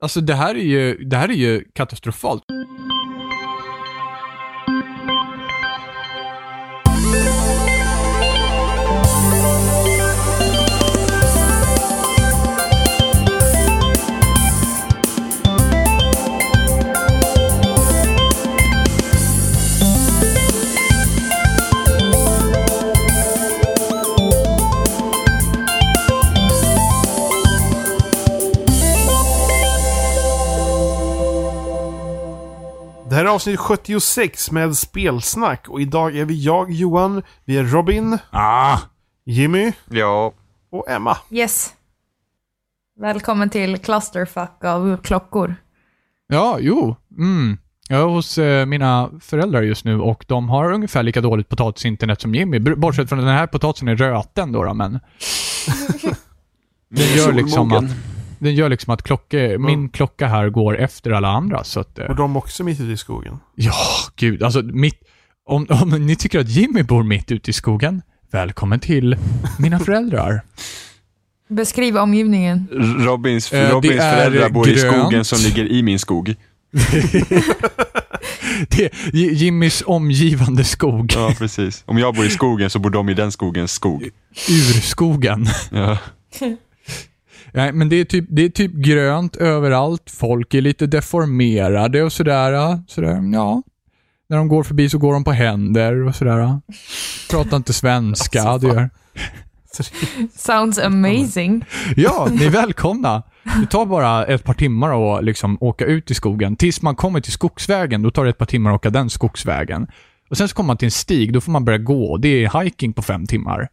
Alltså det här är ju, det här är ju katastrofalt. Avsnitt 76 med spelsnack och idag är vi jag, Johan, vi är Robin, Ah! Jimmy Ja. och Emma. Yes. Välkommen till Clusterfuck av klockor. Ja, jo. Mm. Jag är hos eh, mina föräldrar just nu och de har ungefär lika dåligt potatisinternet som Jimmy. Bortsett från att den här potatisen är röten då, då men den gör liksom att. Den gör liksom att klocka, min klocka här går efter alla andra så att... eh, Och de också mitt ute i skogen. Ja, gud. Alltså, mitt, om, om ni tycker att Jimmy bor mitt ute i skogen, välkommen till mina föräldrar. Beskriv omgivningen. Robins, Eh, Robins är föräldrar bor i grönt. skogen som ligger i min skog. Det är Jimmys omgivande skog. Ja, precis. Om jag bor i skogen så bor de i den skogens skog. Urskogen. Ja. Nej, men det är, typ, det är typ grönt överallt. Folk är lite deformerade och sådär. sådär. Ja. När de går förbi så går de på händer och sådär. Pratar inte svenska. Alltså, det gör. Sounds amazing. Ja, ni är välkomna. Det tar bara ett par timmar att liksom åka ut i skogen. Tills man kommer till skogsvägen, då tar det ett par timmar att åka den skogsvägen. Och sen så kommer man till en stig, då får man börja gå. Det är hiking på fem timmar.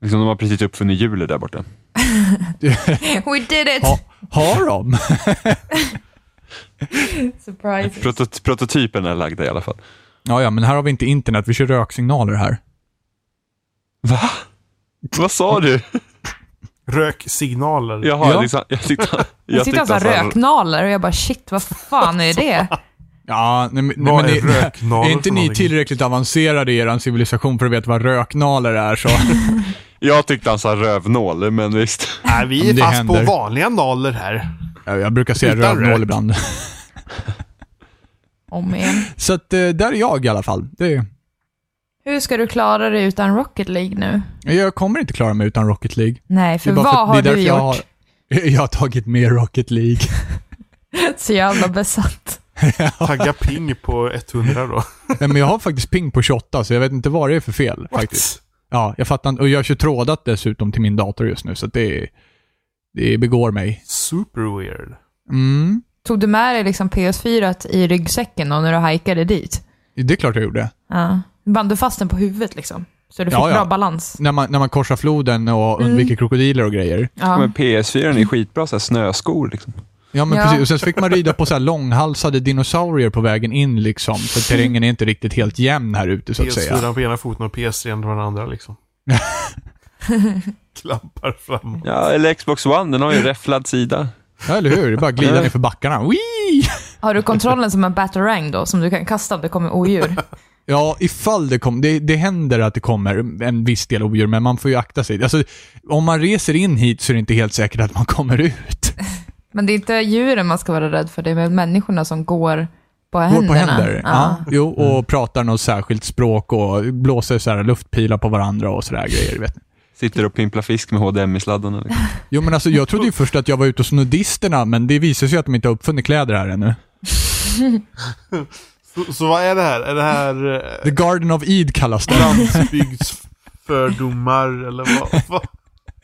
Liksom de har precis uppfunnit hjulet där borta. We did it! Ha, har de? Surprise. Protot prototypen är lagda i alla fall. Ja, ja, men här har vi inte internet. Vi kör röksignaler här. Va? Vad sa du? Röksignaler. Jaha, Ja. liksom, jag tyckte, jag Jag sitter alltså han sa- röknaler och jag bara shit, vad fan är det? Ja, nej, men, nej, men är ni- röknaler är inte ni någonting? tillräckligt avancerade i er civilisation för att veta vad röknaler är så... Jag tyckte han sa rövnål, men visst. Nej, vi är Det fast händer. på vanliga naler här. Ja, Jag brukar säga Utan rövnål rök. ibland. Om igen. Så att, eh, där är jag i alla fall. Det, Hur ska du klara dig utan Rocket League nu? jag kommer inte klara mig utan Rocket League. Nej, Det för är bara vad för- har det är du därför gjort? jag har, jag har tagit med Rocket League. Så jävla besatt. Tagga ping på 100 då. Nej, men jag har faktiskt ping på 28, så jag vet inte vad det är för fel faktiskt. Ja, jag fattar inte. Och jag kör trådat dessutom till min dator just nu, så att det, det begår mig. Super weird. Mm, Tog du med dig liksom PS4 i ryggsäcken då när du hajkade dit? det är klart jag gjorde. Ja. Band du fast den på huvudet liksom? Så du fick Ja, ja. bra balans? När man, när man korsar floden och Mm. undviker krokodiler och grejer. Ja. Men PS4 är skitbra så här snöskor liksom. Ja, men Ja. precis. Och sen fick man rida på så här långhalsade dinosaurier på vägen in liksom. För terrängen är inte riktigt helt jämn här ute så att säga. PS4 på ena foten och PS3 på den andra liksom. Klampar fram. Ja, eller Xbox One, den har ju räfflad sida. Ja, eller hur? Det är bara att glida ner för backarna. Whee! Har du kontrollen som en batarang då, som du kan kasta om det kommer odjur? Ja, ifall det kommer. Det, det händer att det kommer en viss del odjur, men man får ju akta sig. Alltså, om man reser in hit så är det inte helt säkert att man kommer ut. Men det är inte djuren man ska vara rädd för, det är väl människorna som går på Går händerna. på händer. Ja. Ja. Jo, och pratar något särskilt språk och blåser så här luftpilar på varandra och sådär grejer. Vet ni. Sitter och pimplar fisk med HDMI-sladdarna. Liksom. Jo, men alltså jag trodde ju först att jag var ute hos nudisterna, men det visar sig att de inte har uppfunnit kläder här ännu. Så, så vad är det här? Är det här The Garden of Eid kallas det. landsbygdsfördomar eller vad?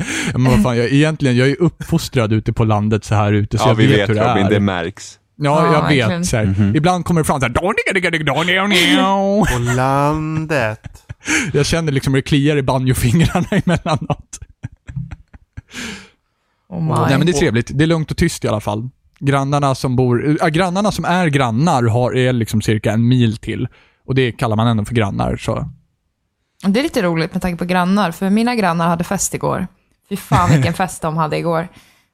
Men vad fan, jag, egentligen, jag är uppfostrad ute på landet så här ute, så Ja, jag vi vet, vet hur det Robin, är. det märks. Ja, Ja, jag vet. Så här. Mhm. Ibland kommer det fram så här. På landet. Jag känner liksom hur det kliar i banjofingrarna emellanåt. Oh my. Nej, men det är trevligt. Det är lugnt och tyst i alla fall. Grannarna som bor, äh, grannarna som är grannar har, är liksom cirka en mil till. Och det kallar man ändå för grannar, så. Det är lite roligt med tanke på grannar, för mina grannar hade fest igår. Fy fan vilken fest de hade igår.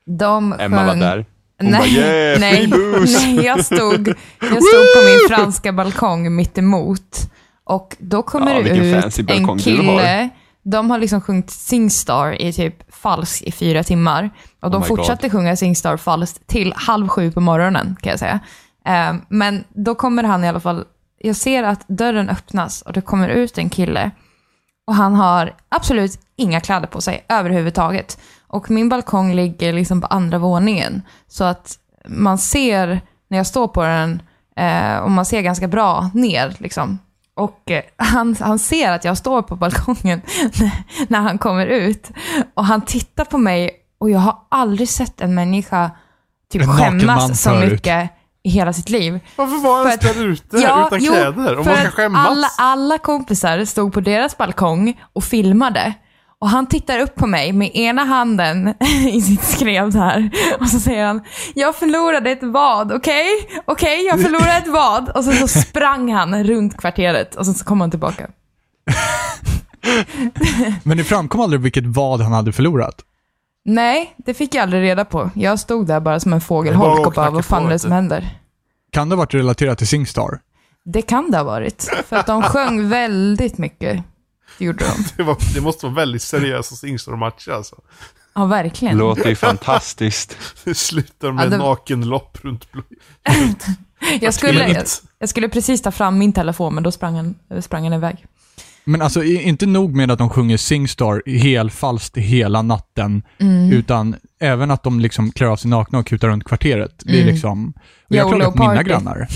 De Emma var sjöng- där. Hon nej, bara yeah, nej, nej, jag stod, jag stod på min franska balkong mitt emot och då kommer Ja, det ut en kille De har liksom sjungit Singstar i typ falskt i fyra timmar. Och de Oh my God. fortsatte sjunga Singstar falskt till halv sju på morgonen, kan jag säga. Eh, men då kommer han i alla fall, jag ser att dörren öppnas och det kommer ut en kille. Och han har absolut inga kläder på sig överhuvudtaget. Och min balkong ligger liksom på andra våningen. Så att man ser, när jag står på den, eh, och man ser ganska bra ner liksom. Och eh, han, han ser att jag står på balkongen när, han kommer ut. Och han tittar på mig och jag har aldrig sett en människa typ En skämmas så mycket i hela sitt liv. Varför var han För att- där ute utan jo, kläder? Om man ska skämmas? Alla, alla kompisar stod på deras balkong och filmade. Och han tittar upp på mig med ena handen i sitt skrev här. Och så säger han, jag förlorade ett vad, okej? Okej, jag förlorade ett vad. Och sen så sprang han runt kvarteret och sen så kom han tillbaka. Men det framkom aldrig vilket vad han hade förlorat. Nej, det fick jag aldrig reda på. Jag stod där bara som en fågelholk och bara, vad fan är det som händer? Kan det ha varit relaterat till Singstar? Det kan det ha varit. För att de sjöng väldigt mycket. Det gjorde de. Det, var, det måste vara väldigt seriösa Singstar-matcher alltså. Ja, verkligen. Låter ju fantastiskt. Det slutar med Ja, det- nakenlopp runt blod. Jag skulle, jag, jag skulle precis ta fram min telefon, men då sprang han, sprang han iväg. Men alltså, inte nog med att de sjunger Singstar helfalskt hela natten, Mm. utan även att de liksom klär av sig nakna och kutar runt kvarteret. Det är Mm. liksom... Och jag har på mina grannar.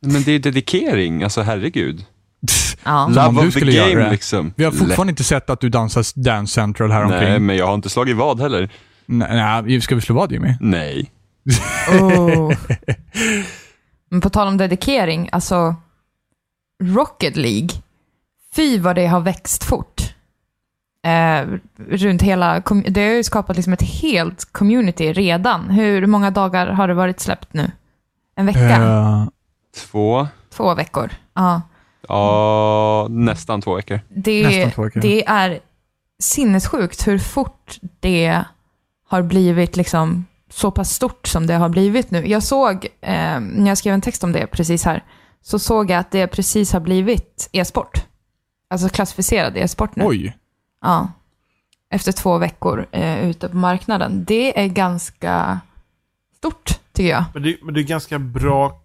Men det är dedikering, alltså herregud. Ja. Love du of the göra game liksom. Vi har fortfarande inte sett att du dansar Dance Central här omkring. Nej, men jag har inte slagit vad heller. Nej, nej, ska vi slå vad Jimmy? Nej. Oh. Men på tal om dedikering, alltså Rocket League, fy vad det har växt fort. Eh, runt hela, det har ju skapat liksom ett helt community redan. Hur många dagar har det varit släppt nu? En vecka? Eh, Två, Två veckor? Ja. ja, nästan två veckor. Det, Nästan två veckor. det är sinnessjukt hur fort det har blivit liksom så pass stort som det har blivit nu. Jag såg, eh, när jag skrev en text om det precis här, så såg jag att det precis har blivit e-sport. Alltså klassificerad e-sport nu. oj. Ja. Efter två veckor eh, ute på marknaden. Det är ganska stort, tycker jag. Men det, men det är ganska bra.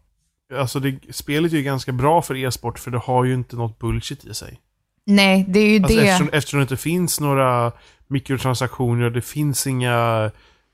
Alltså det, spelet är ju ganska bra för e-sport för det har ju inte något bullshit i sig. Nej, det är ju Alltså det. eftersom, eftersom det inte finns några mikrotransaktioner, det finns inga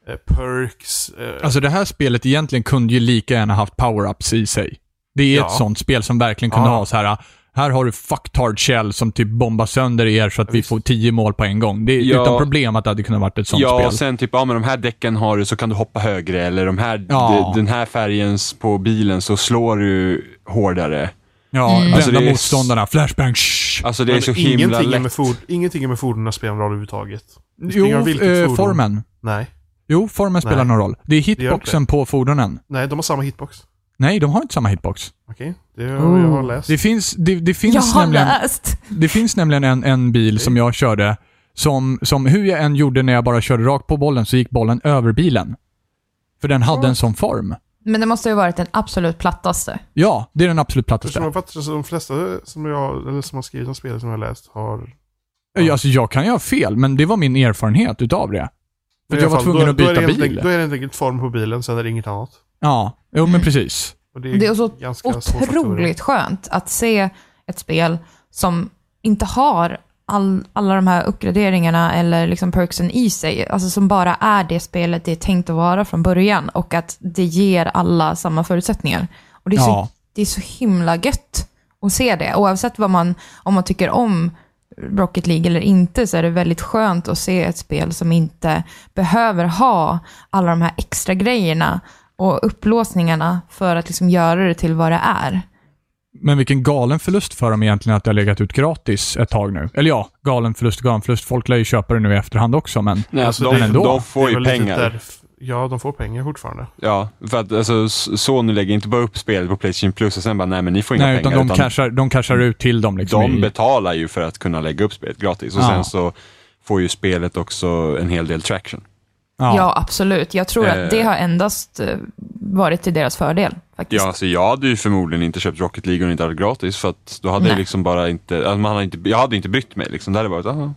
eh, perks. Eh, Alltså det här spelet egentligen kunde ju lika gärna haft power-ups i sig. Det är Ja. ett sånt spel som verkligen kunde Ja. ha så här. Här har du fucktard shell som typ bombar sönder er så att vi får tio mål på en gång. Det är Ja. utan problem att det hade kunnat varit ett sånt ja, spel. och sen typ, ja men de här däcken har du så kan du hoppa högre eller de här, Ja. de, den här färgen på bilen så slår du hårdare. Ja, Mm. brända Alltså, det är s- motståndarna, flashbang, shh. Alltså det är men så himla ingenting, är lätt. med ford, ingenting är med fordonen spelar någon roll överhuvudtaget. Det Jo, spelar eh, formen. Nej. Jo, formen spelar Nej. någon roll. Det är gör inte hitboxen på fordonen. Nej, de har samma hitbox. Nej, de har inte samma hitbox. Okej, det har Oh. jag har läst. Det finns, det, det Jag finns har nämligen... läst. Det finns nämligen en, en bil som jag körde, som, som hur jag än gjorde när jag bara körde rakt på bollen så gick bollen över bilen. För den hade en sån form. Men det måste ju ha varit den absolut plattaste. Ja, det är den absolut plattaste. jag fattar så de flesta som, jag, eller som har skrivit om spelet som jag har läst har... Ja. Alltså jag kan ju ha fel, men det var min erfarenhet utav det. För jag var fall, tvungen då, att då är byta det helt bil. enkelt- Då är det helt enkelt form på bilen, sen är det inget annat. Ja, jo men precis. Och det är, Det är så otroligt skönt att se ett spel som inte har all, alla de här uppgraderingarna eller liksom perksen i sig. Alltså som bara är det spelet det är tänkt att vara från början och att det ger alla samma förutsättningar. Och det är, Ja. så, det är så himla gött att se det. Oavsett vad man, om man tycker om Rocket League eller inte så är det väldigt skönt att se ett spel som inte behöver ha alla de här extra grejerna och upplåsningarna för att liksom göra det till vad det är. Men vilken galen förlust för dem egentligen att det har legat ut gratis ett tag nu. Eller ja, galen förlust, galen förlust. Folk lär ju köpa det nu i efterhand också, men... Nej, Alltså, det- de, ändå. de får ju pengar. Ja, de får pengar fortfarande. Ja, för att alltså, Sony lägger inte bara upp spelet på Playstation Plus och sen bara, nej men ni får inga Nej, utan pengar. de cashar, de cashar ut till dem liksom. de i, betalar ju för att kunna lägga upp spelet gratis och Ja. sen så får ju spelet också en hel del traction. Ja, absolut. Jag tror Eh. att det har endast eh, varit till deras fördel. Faktiskt. Ja, alltså jag hade ju förmodligen inte köpt Rocket League om det inte hade gratis för att då hade Nej. jag liksom bara inte, alltså man hade inte, jag hade inte brytt mig liksom. Det hade varit, aha.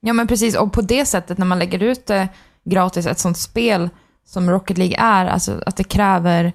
Ja, men precis. Och på det sättet, när man lägger ut det gratis, ett sånt spel som Rocket League är, alltså att det kräver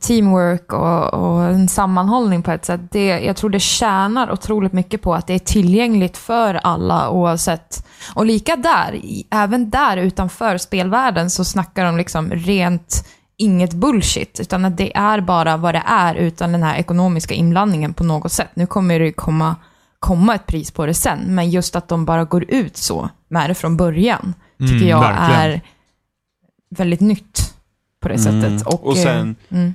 teamwork och, och en sammanhållning på ett sätt. Det, jag tror det tjänar otroligt mycket på att det är tillgängligt för alla oavsett. Och lika där, även där utanför spelvärlden så snackar de liksom rent inget bullshit, utan att det är bara vad det är utan den här ekonomiska inblandningen på något sätt. Nu kommer det komma, komma ett pris på det sen, men just att de bara går ut så med det från början, tycker Mm, jag verkligen. är väldigt nytt på det sättet. Och, Och sen, eh, mm.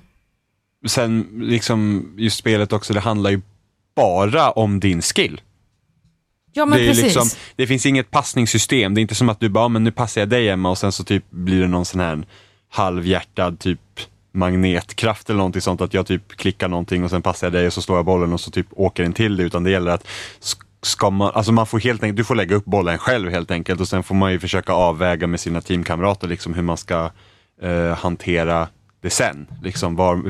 sen liksom just spelet också, det handlar ju bara om din skill. Ja, men det, precis. liksom, det finns inget passningssystem. Det är inte som att du bara, "Ja, men nu passar jag dig Emma och sen så typ blir det någon sån här halvhjärtad typ magnetkraft eller någonting sånt. Att jag typ klickar någonting och sen passar jag dig och så slår jag bollen och så typ åker den till det. Utan det gäller att sk- ska man, alltså man får helt enkelt, du får lägga upp bollen själv helt enkelt och sen får man ju försöka avväga med sina teamkamrater liksom hur man ska eh, hantera det sen. Liksom var,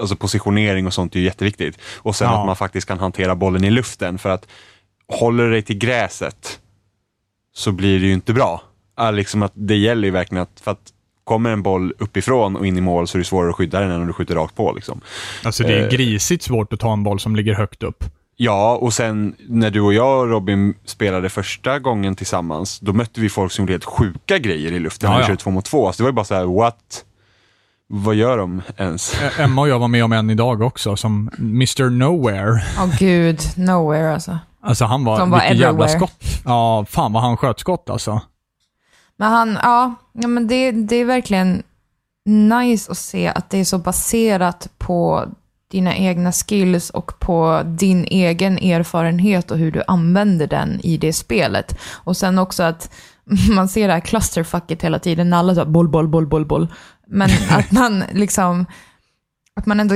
alltså positionering och sånt är ju jätteviktigt. Och sen Ja. att man faktiskt kan hantera bollen i luften för att håller du dig till gräset så blir det ju inte bra. Liksom att det gäller ju verkligen att, för att kommer en boll uppifrån och in i mål så är det svårare att skydda den än om du skjuter rakt på. Liksom. Alltså det är Eh. grisigt svårt att ta en boll som ligger högt upp. Ja, och sen när du och jag och Robin spelade första gången tillsammans, då mötte vi folk som gjorde helt sjuka grejer i luften när vi körde två mot två. Så det var ju bara så här, what? Vad gör de ens? Emma och jag var med om en idag också, som Mr Nowhere. Åh gud, nowhere alltså. Alltså han var, Som var vilken jävla skott. Ja, fan vad han sköt skott alltså. Men han, ja, ja men det, det är verkligen nice att se att det är så baserat på dina egna skills och på din egen erfarenhet och hur du använder den i det spelet. Och sen också att man ser det här clusterfucket hela tiden, när alla så boll, boll, boll, boll, boll. Men att man liksom, att man ändå,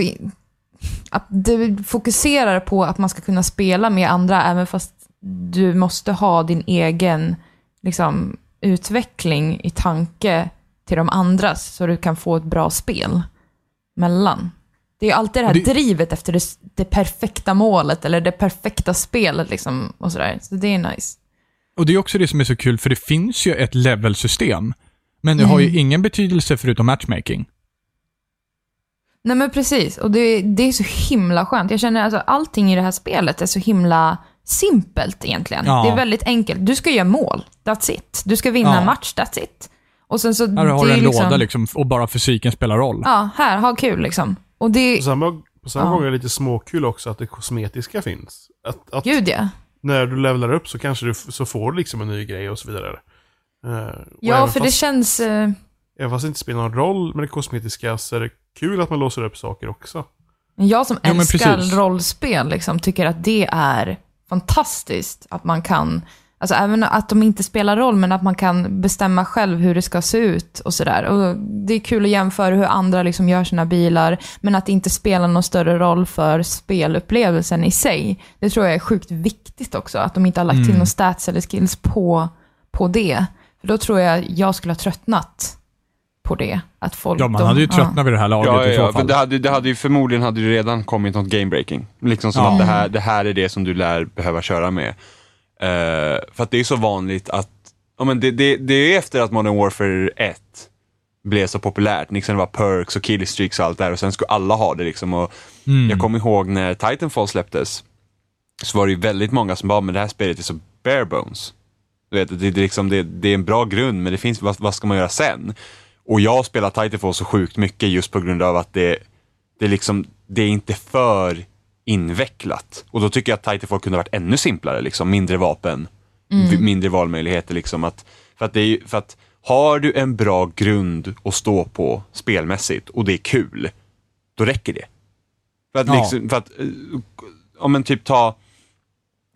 att du fokuserar på att man ska kunna spela med andra, även fast du måste ha din egen liksom, utveckling i tanke till de andras, så du kan få ett bra spel mellan. Det är alltid det här det- drivet efter det, det perfekta målet, eller det perfekta spelet liksom, och sådär. Så det är nice. Och det är också det som är så kul, för det finns ju ett levelsystem. Men det har Mm. ju ingen betydelse förutom matchmaking. Nej men precis, och det, det är så himla skönt. Jag känner alltså allting i det här spelet är så himla simpelt egentligen. Ja. Det är väldigt enkelt. Du ska göra mål, that's it. Du ska vinna Ja. en match, that's it. Och sen så... Här har du en låda liksom, och bara fysiken spelar roll. Ja, här, ha kul liksom. Och det... På samma, på samma Ja. gång är det lite småkul också att det kosmetiska finns. Att, att Gud ja. när du levlar upp så kanske du så får du liksom en ny grej och så vidare. Och Ja, för det fast, känns... eh, Även fast det inte spelar någon roll med det kosmetiska så är det kul att man låser upp saker också. Jag som Ja, älskar precis. rollspel liksom, tycker att det är fantastiskt. Att man kan, alltså även att de inte spelar roll, men att man kan bestämma själv hur det ska se ut och sådär. Och Det är kul att jämföra hur andra liksom gör sina bilar, men att det inte spelar någon större roll för spelupplevelsen i sig. Det tror jag är sjukt viktigt också, att de inte har lagt till Mm. någon stats eller skills på, på det. För då tror jag jag skulle ha tröttnat på det. Att folk, Ja, man de- hade ju ja. tröttnat vid det här laget Ja, i så ja, fall. för det hade, det hade ju förmodligen hade det redan kommit något game breaking. Liksom som Ja. att det här, det här är det som du lär behöva köra med. Eh, för att det är så vanligt att, ja men det, det, det är efter att Modern Warfare 1 blev så populärt, liksom det var perks och killstreaks och allt där och sen skulle alla ha det liksom. Och Mm. Jag kommer ihåg när Titanfall släpptes, så var det ju väldigt många som bara, men det här spelet är så bare bones. Du vet, det, det, är liksom, det, det är en bra grund, men det finns, vad, vad ska man göra sen? Och jag spelar Titanfall så sjukt mycket just på grund av att det, det, liksom, det är inte för invecklat. Och då tycker jag att Titanfall kunde ha varit ännu simplare, liksom, mindre vapen, v- mindre valmöjligheter. Liksom, att, för, att det är, för att har du en bra grund att stå på spelmässigt och det är kul, då räcker det. För att, Ja. liksom, för att eh, om man typ ta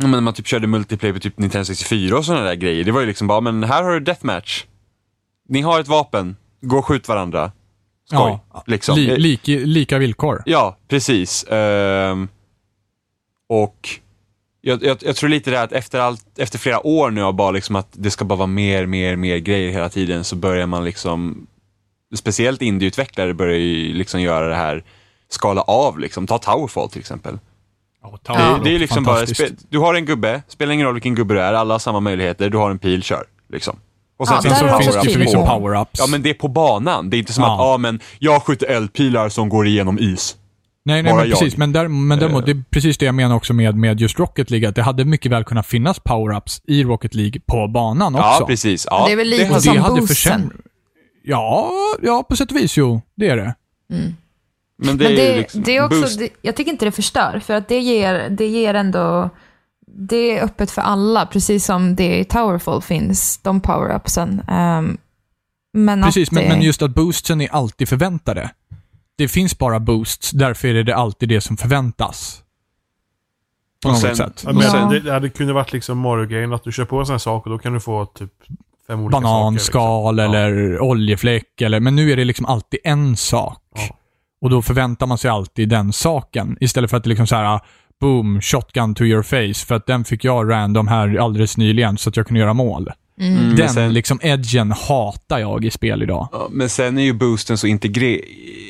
när man typ körde multiplayer på typ Nintendo 64 och sådana där grejer. Det var ju liksom bara, men här har du deathmatch. Ni har ett vapen, gå och skjut varandra. Skoj. Ja, liksom. Li, lik, lika villkor. Ja, precis. Ehm, och jag, jag, jag tror lite det här att efter, allt, efter flera år nu av bara liksom att det ska bara vara mer, mer, mer grejer hela tiden så börjar man liksom, speciellt indieutvecklare börjar ju liksom göra det här, skala av liksom. Ta Towerfall till exempel. Ja, Ja. Tower Det, det är liksom bara, du har en gubbe, spelar ingen roll vilken gubbe du är, alla har samma möjligheter, du har en pil, kör. Liksom. Och Ja, Sen är finns det förvisso på. power-ups. Ja, men det är på banan. Det är inte som Ja. att, ja men, jag skjuter eldpilar som går igenom is. Nej, nej Bara men precis. Men, där, men däremot, Eh. det är precis det jag menar också med, med just Rocket League, att det hade mycket väl kunnat finnas power-ups i Rocket League på banan också. Ja, precis. Ja, Det är väl lite Och som det hade försämrat... Ja, ja, på sätt och vis jo. Det är det. Men det Men är det, ju liksom, det är också, boost. det, jag tycker inte det förstör, för att det ger, det ger ändå, det är öppet för alla, precis som det i Towerfall finns, de power-upsen. Ehm, men Precis, men, det, men just att boostsen är alltid förväntade. Det finns bara boosts, därför är det alltid det som förväntas. På Och något sen- sätt. Ja, men Ja. det, det hade kunnat varit liksom Mario-grejen, att du kör på en sån här sak och då kan du få typ fem olika saker. Bananskal liksom. eller oljefläck, eller, men nu är det liksom alltid en sak. Ja. Och då förväntar man sig alltid den saken. Istället för att det liksom så här, boom, shotgun to your face, för att den fick jag random här alldeles nyligen så att jag kunde göra mål. Mm, men Den sen- liksom edgen hatar jag i spel idag. Ja, men sen är ju boosten så integre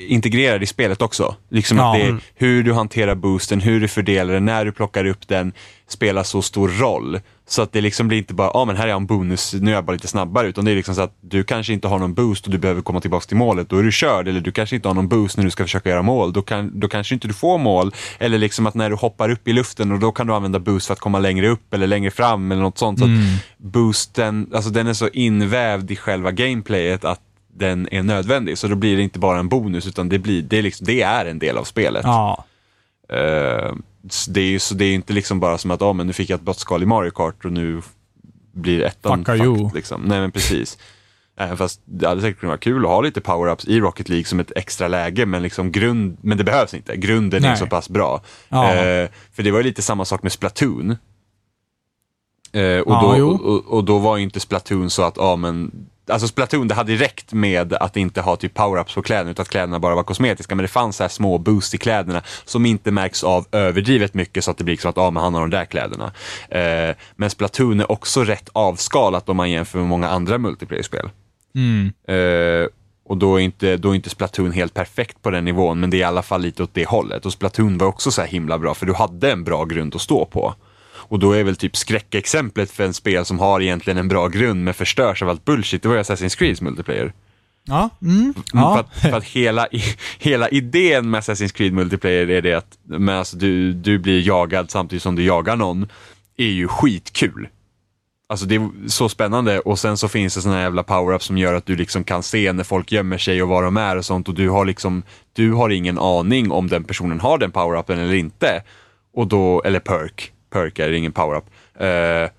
integrerad i spelet också. Liksom Ja. att det är Mm. hur du hanterar boosten, hur du fördelar den, när du plockar upp den, spelar så stor roll. Så att det liksom blir inte bara, ja ah, men här är en bonus, nu är jag bara lite snabbare. Utan det är liksom så att du kanske inte har någon boost och du behöver komma tillbaka till målet, då är du körd. Eller du kanske inte har någon boost när du ska försöka göra mål, då, kan, då kanske inte du får mål. Eller liksom att när du hoppar upp i luften och då kan du använda boost för att komma längre upp eller längre fram eller något sånt. Så Mm. boosten, alltså den är så invävd i själva gameplayet att den är nödvändig. Så då blir det inte bara en bonus utan det, blir, det, är, liksom, det är en del av spelet. Ja. Eh, det är ju så det är inte liksom bara som att oh, men nu fick jag ett blått skal i Mario Kart och nu blir ettan Fuck are you. Liksom. Nej men precis. Även fast det hade säkert kunnat vara kul att ha lite power-ups i Rocket League som ett extra läge, men, liksom grund, men det behövs inte. Grunden är Nej. så pass bra. Ja. Eh, för det var ju lite samma sak med Splatoon. Eh, och, Ja, då, och, och då var ju inte Splatoon så att, ja men, alltså Splatoon det hade räckt med att inte ha typ power-ups på kläderna utan att kläderna bara var kosmetiska. Men det fanns så här små boost i kläderna som inte märks av överdrivet mycket så att det blir liksom att, ja men han har de där kläderna. Eh, men Splatoon är också rätt avskalat om man jämför med många andra multiplayer-spel. Mm. Eh, och då är, inte, då är inte Splatoon helt perfekt på den nivån, men det är i alla fall lite åt det hållet. Och Splatoon var också så här himla bra, för du hade en bra grund att stå på. Och då är väl typ skräckexemplet för en spel som har egentligen en bra grund men förstörs av allt bullshit, det var ju Assassin's Creeds multiplayer. Ja. Mm. Mm, För, ja. att, för att hela, hela idén med Assassin's Creed multiplayer är det att men alltså, du, du blir jagad samtidigt som du jagar någon, är ju skitkul. Alltså det är så spännande och sen så finns det såna här jävla power-ups som gör att du liksom kan se när folk gömmer sig och var de är och sånt och du har liksom, du har ingen aning om den personen har den power-upen eller inte. Och då, eller perk, perk är ingen power-up. Eh,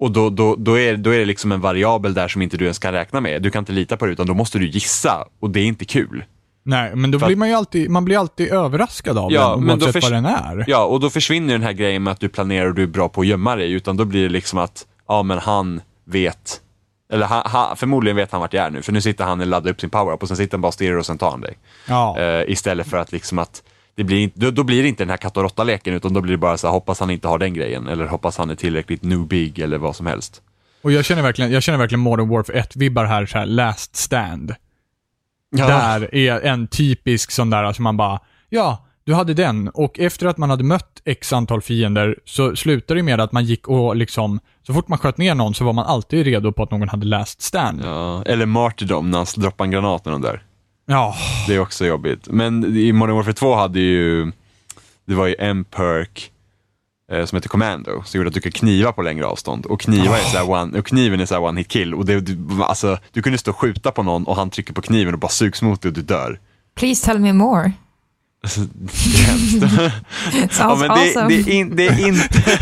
och då, då, då, är, då är det liksom en variabel där som inte du ens kan räkna med. Du kan inte lita på det utan då måste du gissa och det är inte kul. Nej, men då För blir man ju alltid, man blir alltid överraskad av Ja, den, oavsett vad den är. Ja, och då försvinner den här grejen med att du planerar och du är bra på att gömma dig, utan då blir det liksom att, ja men han vet, eller han, han, förmodligen vet han vart jag är nu, för nu sitter han och laddar upp sin power-up och sen sitter han bara och stirrar och sen tar han dig. Ja. Eh, istället för att liksom att, det blir, då, då blir det inte den här katt och råtta-leken, utan då blir det bara så här, hoppas han inte har den grejen, eller hoppas han är tillräckligt noobig eller vad som helst. Och jag känner verkligen, jag känner verkligen Modern Warfare 1-vibbar här, så här, last stand. Ja. Där är en typisk sån där, alltså man bara, ja, du hade den och efter att man hade mött x antal fiender så slutade det med att man gick och liksom, så fort man sköt ner någon så var man alltid redo på att någon hade last stand. Ja, eller Martyrdom när han droppar en granat med de där. Ja, Det är också jobbigt. Men i Modern Warfare 2 hade ju, det var ju en perk eh, som heter Commando, som gjorde att du kan kniva på längre avstånd. Och, kniva är så one, och kniven är så one hit kill. Och det, du, alltså, du kunde stå och skjuta på någon och han trycker på kniven och bara sugs mot dig och du dör. Please tell me more. Alltså, det är hemskt. ja, men det, det, är in, det är inte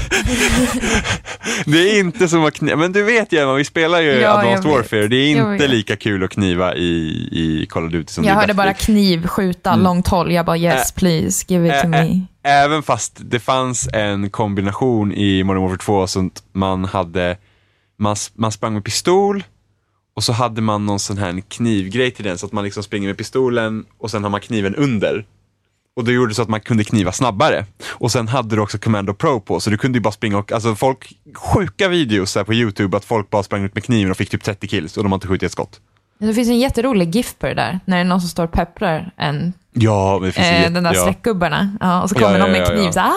Det är inte som att kniva, men du vet ju vi spelar ju Ja, Advanced. Warfare, det är inte lika kul att kniva i, i Call of Duty som jag hörde bara kniv, skjuta, långt håll. Jag bara yes please, give it to me. Även fast det fanns en kombination i Modern Warfare 2 så att man hade, man, man sprang med pistol och så hade man någon sån här knivgrej till den så att man liksom springer med pistolen och sen har man kniven under. Och det gjorde så att man kunde kniva snabbare. Och sen hade du också Commando Pro på, så du kunde ju bara springa och, alltså folk, sjuka videos här på YouTube att folk bara sprang ut med kniven och fick typ 30 kills och de har inte skjutit ett skott. Det finns en jätterolig GIF på det där, när det är någon som står och pepprar en, Ja, det finns eh, jätte- den där ja. streckgubbarna. Ja, och så Ja, kommer ja, de med ja, kniv ja. så ah!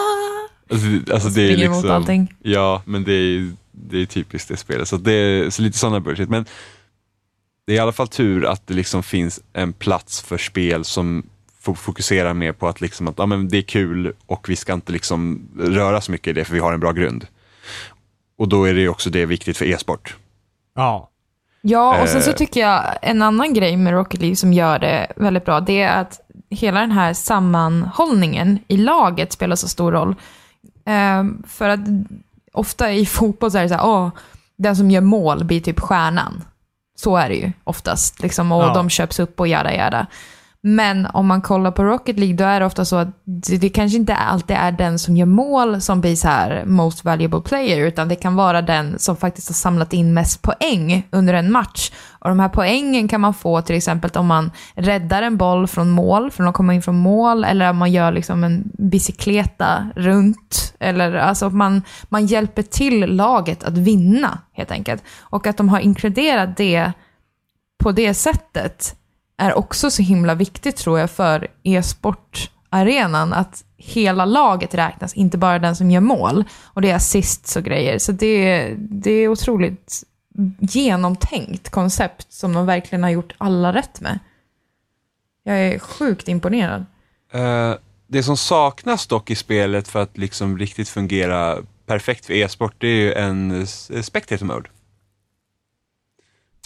Alltså, alltså det är liksom, allting. Ja, men det är, det är typiskt det spelet. Så, det är, så lite sådana bullshit. Men det är i alla fall tur att det liksom finns en plats för spel som fo- fokuserar mer på att, liksom att ja, men det är kul och vi ska inte liksom röra så mycket i det för vi har en bra grund. Och då är det ju också det viktigt för e-sport. Ja. Ja, och sen så Eh. tycker jag en annan grej med Rocket League som gör det väldigt bra, det är att hela den här sammanhållningen i laget spelar så stor roll. Ehm, för att ofta i fotboll så är det så här, åh, den som gör mål blir typ stjärnan. Så är det ju oftast, liksom, och Ja. de köps upp och jada jada. Men om man kollar på Rocket League, då är det ofta så att det, det kanske inte alltid är den som gör mål som blir så här most valuable player, utan det kan vara den som faktiskt har samlat in mest poäng under en match. Och de här poängen kan man få till exempel om man räddar en boll från mål, från att komma in från mål, eller om man gör liksom en bicykleta runt. Eller alltså att man, man hjälper till laget att vinna, helt enkelt. Och att de har inkluderat det på det sättet är också så himla viktigt tror jag för e-sportarenan. Att hela laget räknas, inte bara den som gör mål. Och det är assists och grejer. Så det, det är otroligt genomtänkt koncept som de verkligen har gjort alla rätt med. Jag är sjukt imponerad. Uh, det som saknas dock i spelet för att liksom riktigt fungera perfekt för e-sport, det är ju en spectator mode.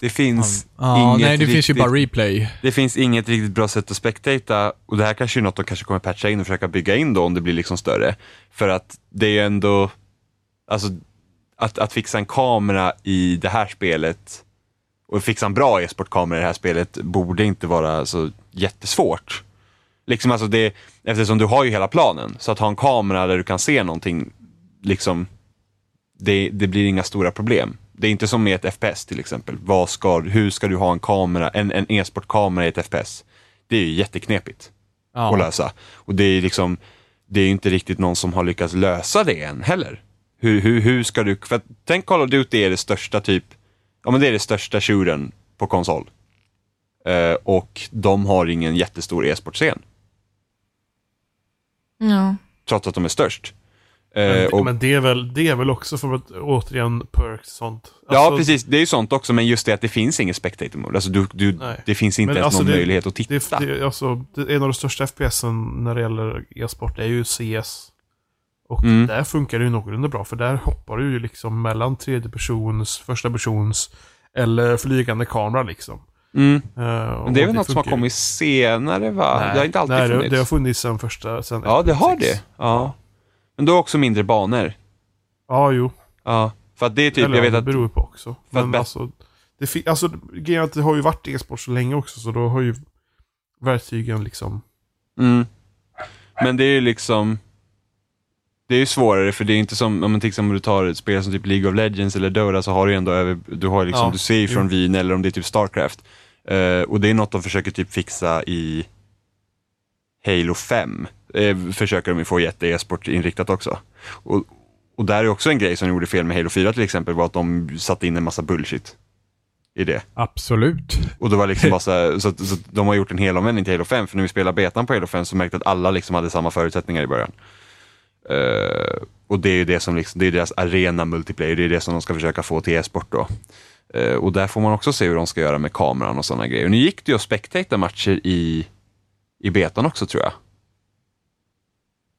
Det finns Ja, inget nej, det riktigt, finns ju bara replay. Det finns inget riktigt bra sätt att spectata och det här kanske är något de kanske kommer patcha in och försöka bygga in då om det blir liksom större. För att det är ju ändå, alltså att, att fixa en kamera i det här spelet och fixa en bra e-sportkamera i det här spelet borde inte vara så jättesvårt. Liksom alltså det, eftersom du har ju hela planen, så att ha en kamera där du kan se någonting, liksom, det, det blir inga stora problem. Det är inte som med ett FPS till exempel. Vad ska, hur ska du ha en kamera, en, en e-sportkamera i ett FPS? Det är ju jätteknepigt att Ja. lösa. Och det är liksom, det är ju inte riktigt någon som har lyckats lösa det än heller. Hur, hur, hur ska du, för att, tänk Call of Duty är det största typ, ja men det är det största shootern på konsol. Eh, och de har ingen jättestor e-sportscen, Ja. trots att de är störst. Eh, Men, och, men det, är väl, det är väl också för att återigen perks och sånt. ja Alltså, precis, det är ju sånt också, men just det att det finns ingen spectator mode. Alltså du, du, Nej. det finns inte Men ens alltså någon det- möjlighet att titta. Det, det, alltså, det, en av de största FPSen när det gäller e-sport är ju CS. Och Mm. där funkar det ju någorlunda bra, för där hoppar du ju liksom mellan tredje persons, första persons eller flygande kamera liksom. Mm. Eh, Men det är väl något som har kommit senare va? Nej, det har inte alltid nej, funnits. Det har funnits sen första, sen Ja, det har 1.6. det. Ja. Men då också mindre banor. Ja, jo. Ja, för att det är typ, Eller jag vet att, det beror på också. för att Men bet- alltså, det, alltså, att det har ju varit e-sport så länge också, så då har ju verktygen liksom... mm. Men det är ju liksom, det är ju svårare för det är inte som, om man till exempel du tar ett spel som typ League of Legends eller Dota så har du ändå över, du har liksom, Ja, du ser ju från vyn eller om det är typ Starcraft. Eh, och det är något de försöker typ fixa i Halo 5. Eh, försöker de få jätte e-sport inriktat också. Och, och där är också en grej som de gjorde fel med Halo 4 till exempel var att de satte in en massa bullshit i det. Absolut. Och det var liksom bara så, här, så, så de har gjort en helomvändning till Halo 5, för när vi spelade betan på Halo 5 så märkte att alla liksom hade samma förutsättningar i början. Eh, och det är ju det som liksom, det är deras arena multiplayer, det är det som de ska försöka få till e-sport då. Eh, och där får man också se hur de ska göra med kameran och sådana grejer. Och nu gick det ju att spectata matcher i, i betan också tror jag.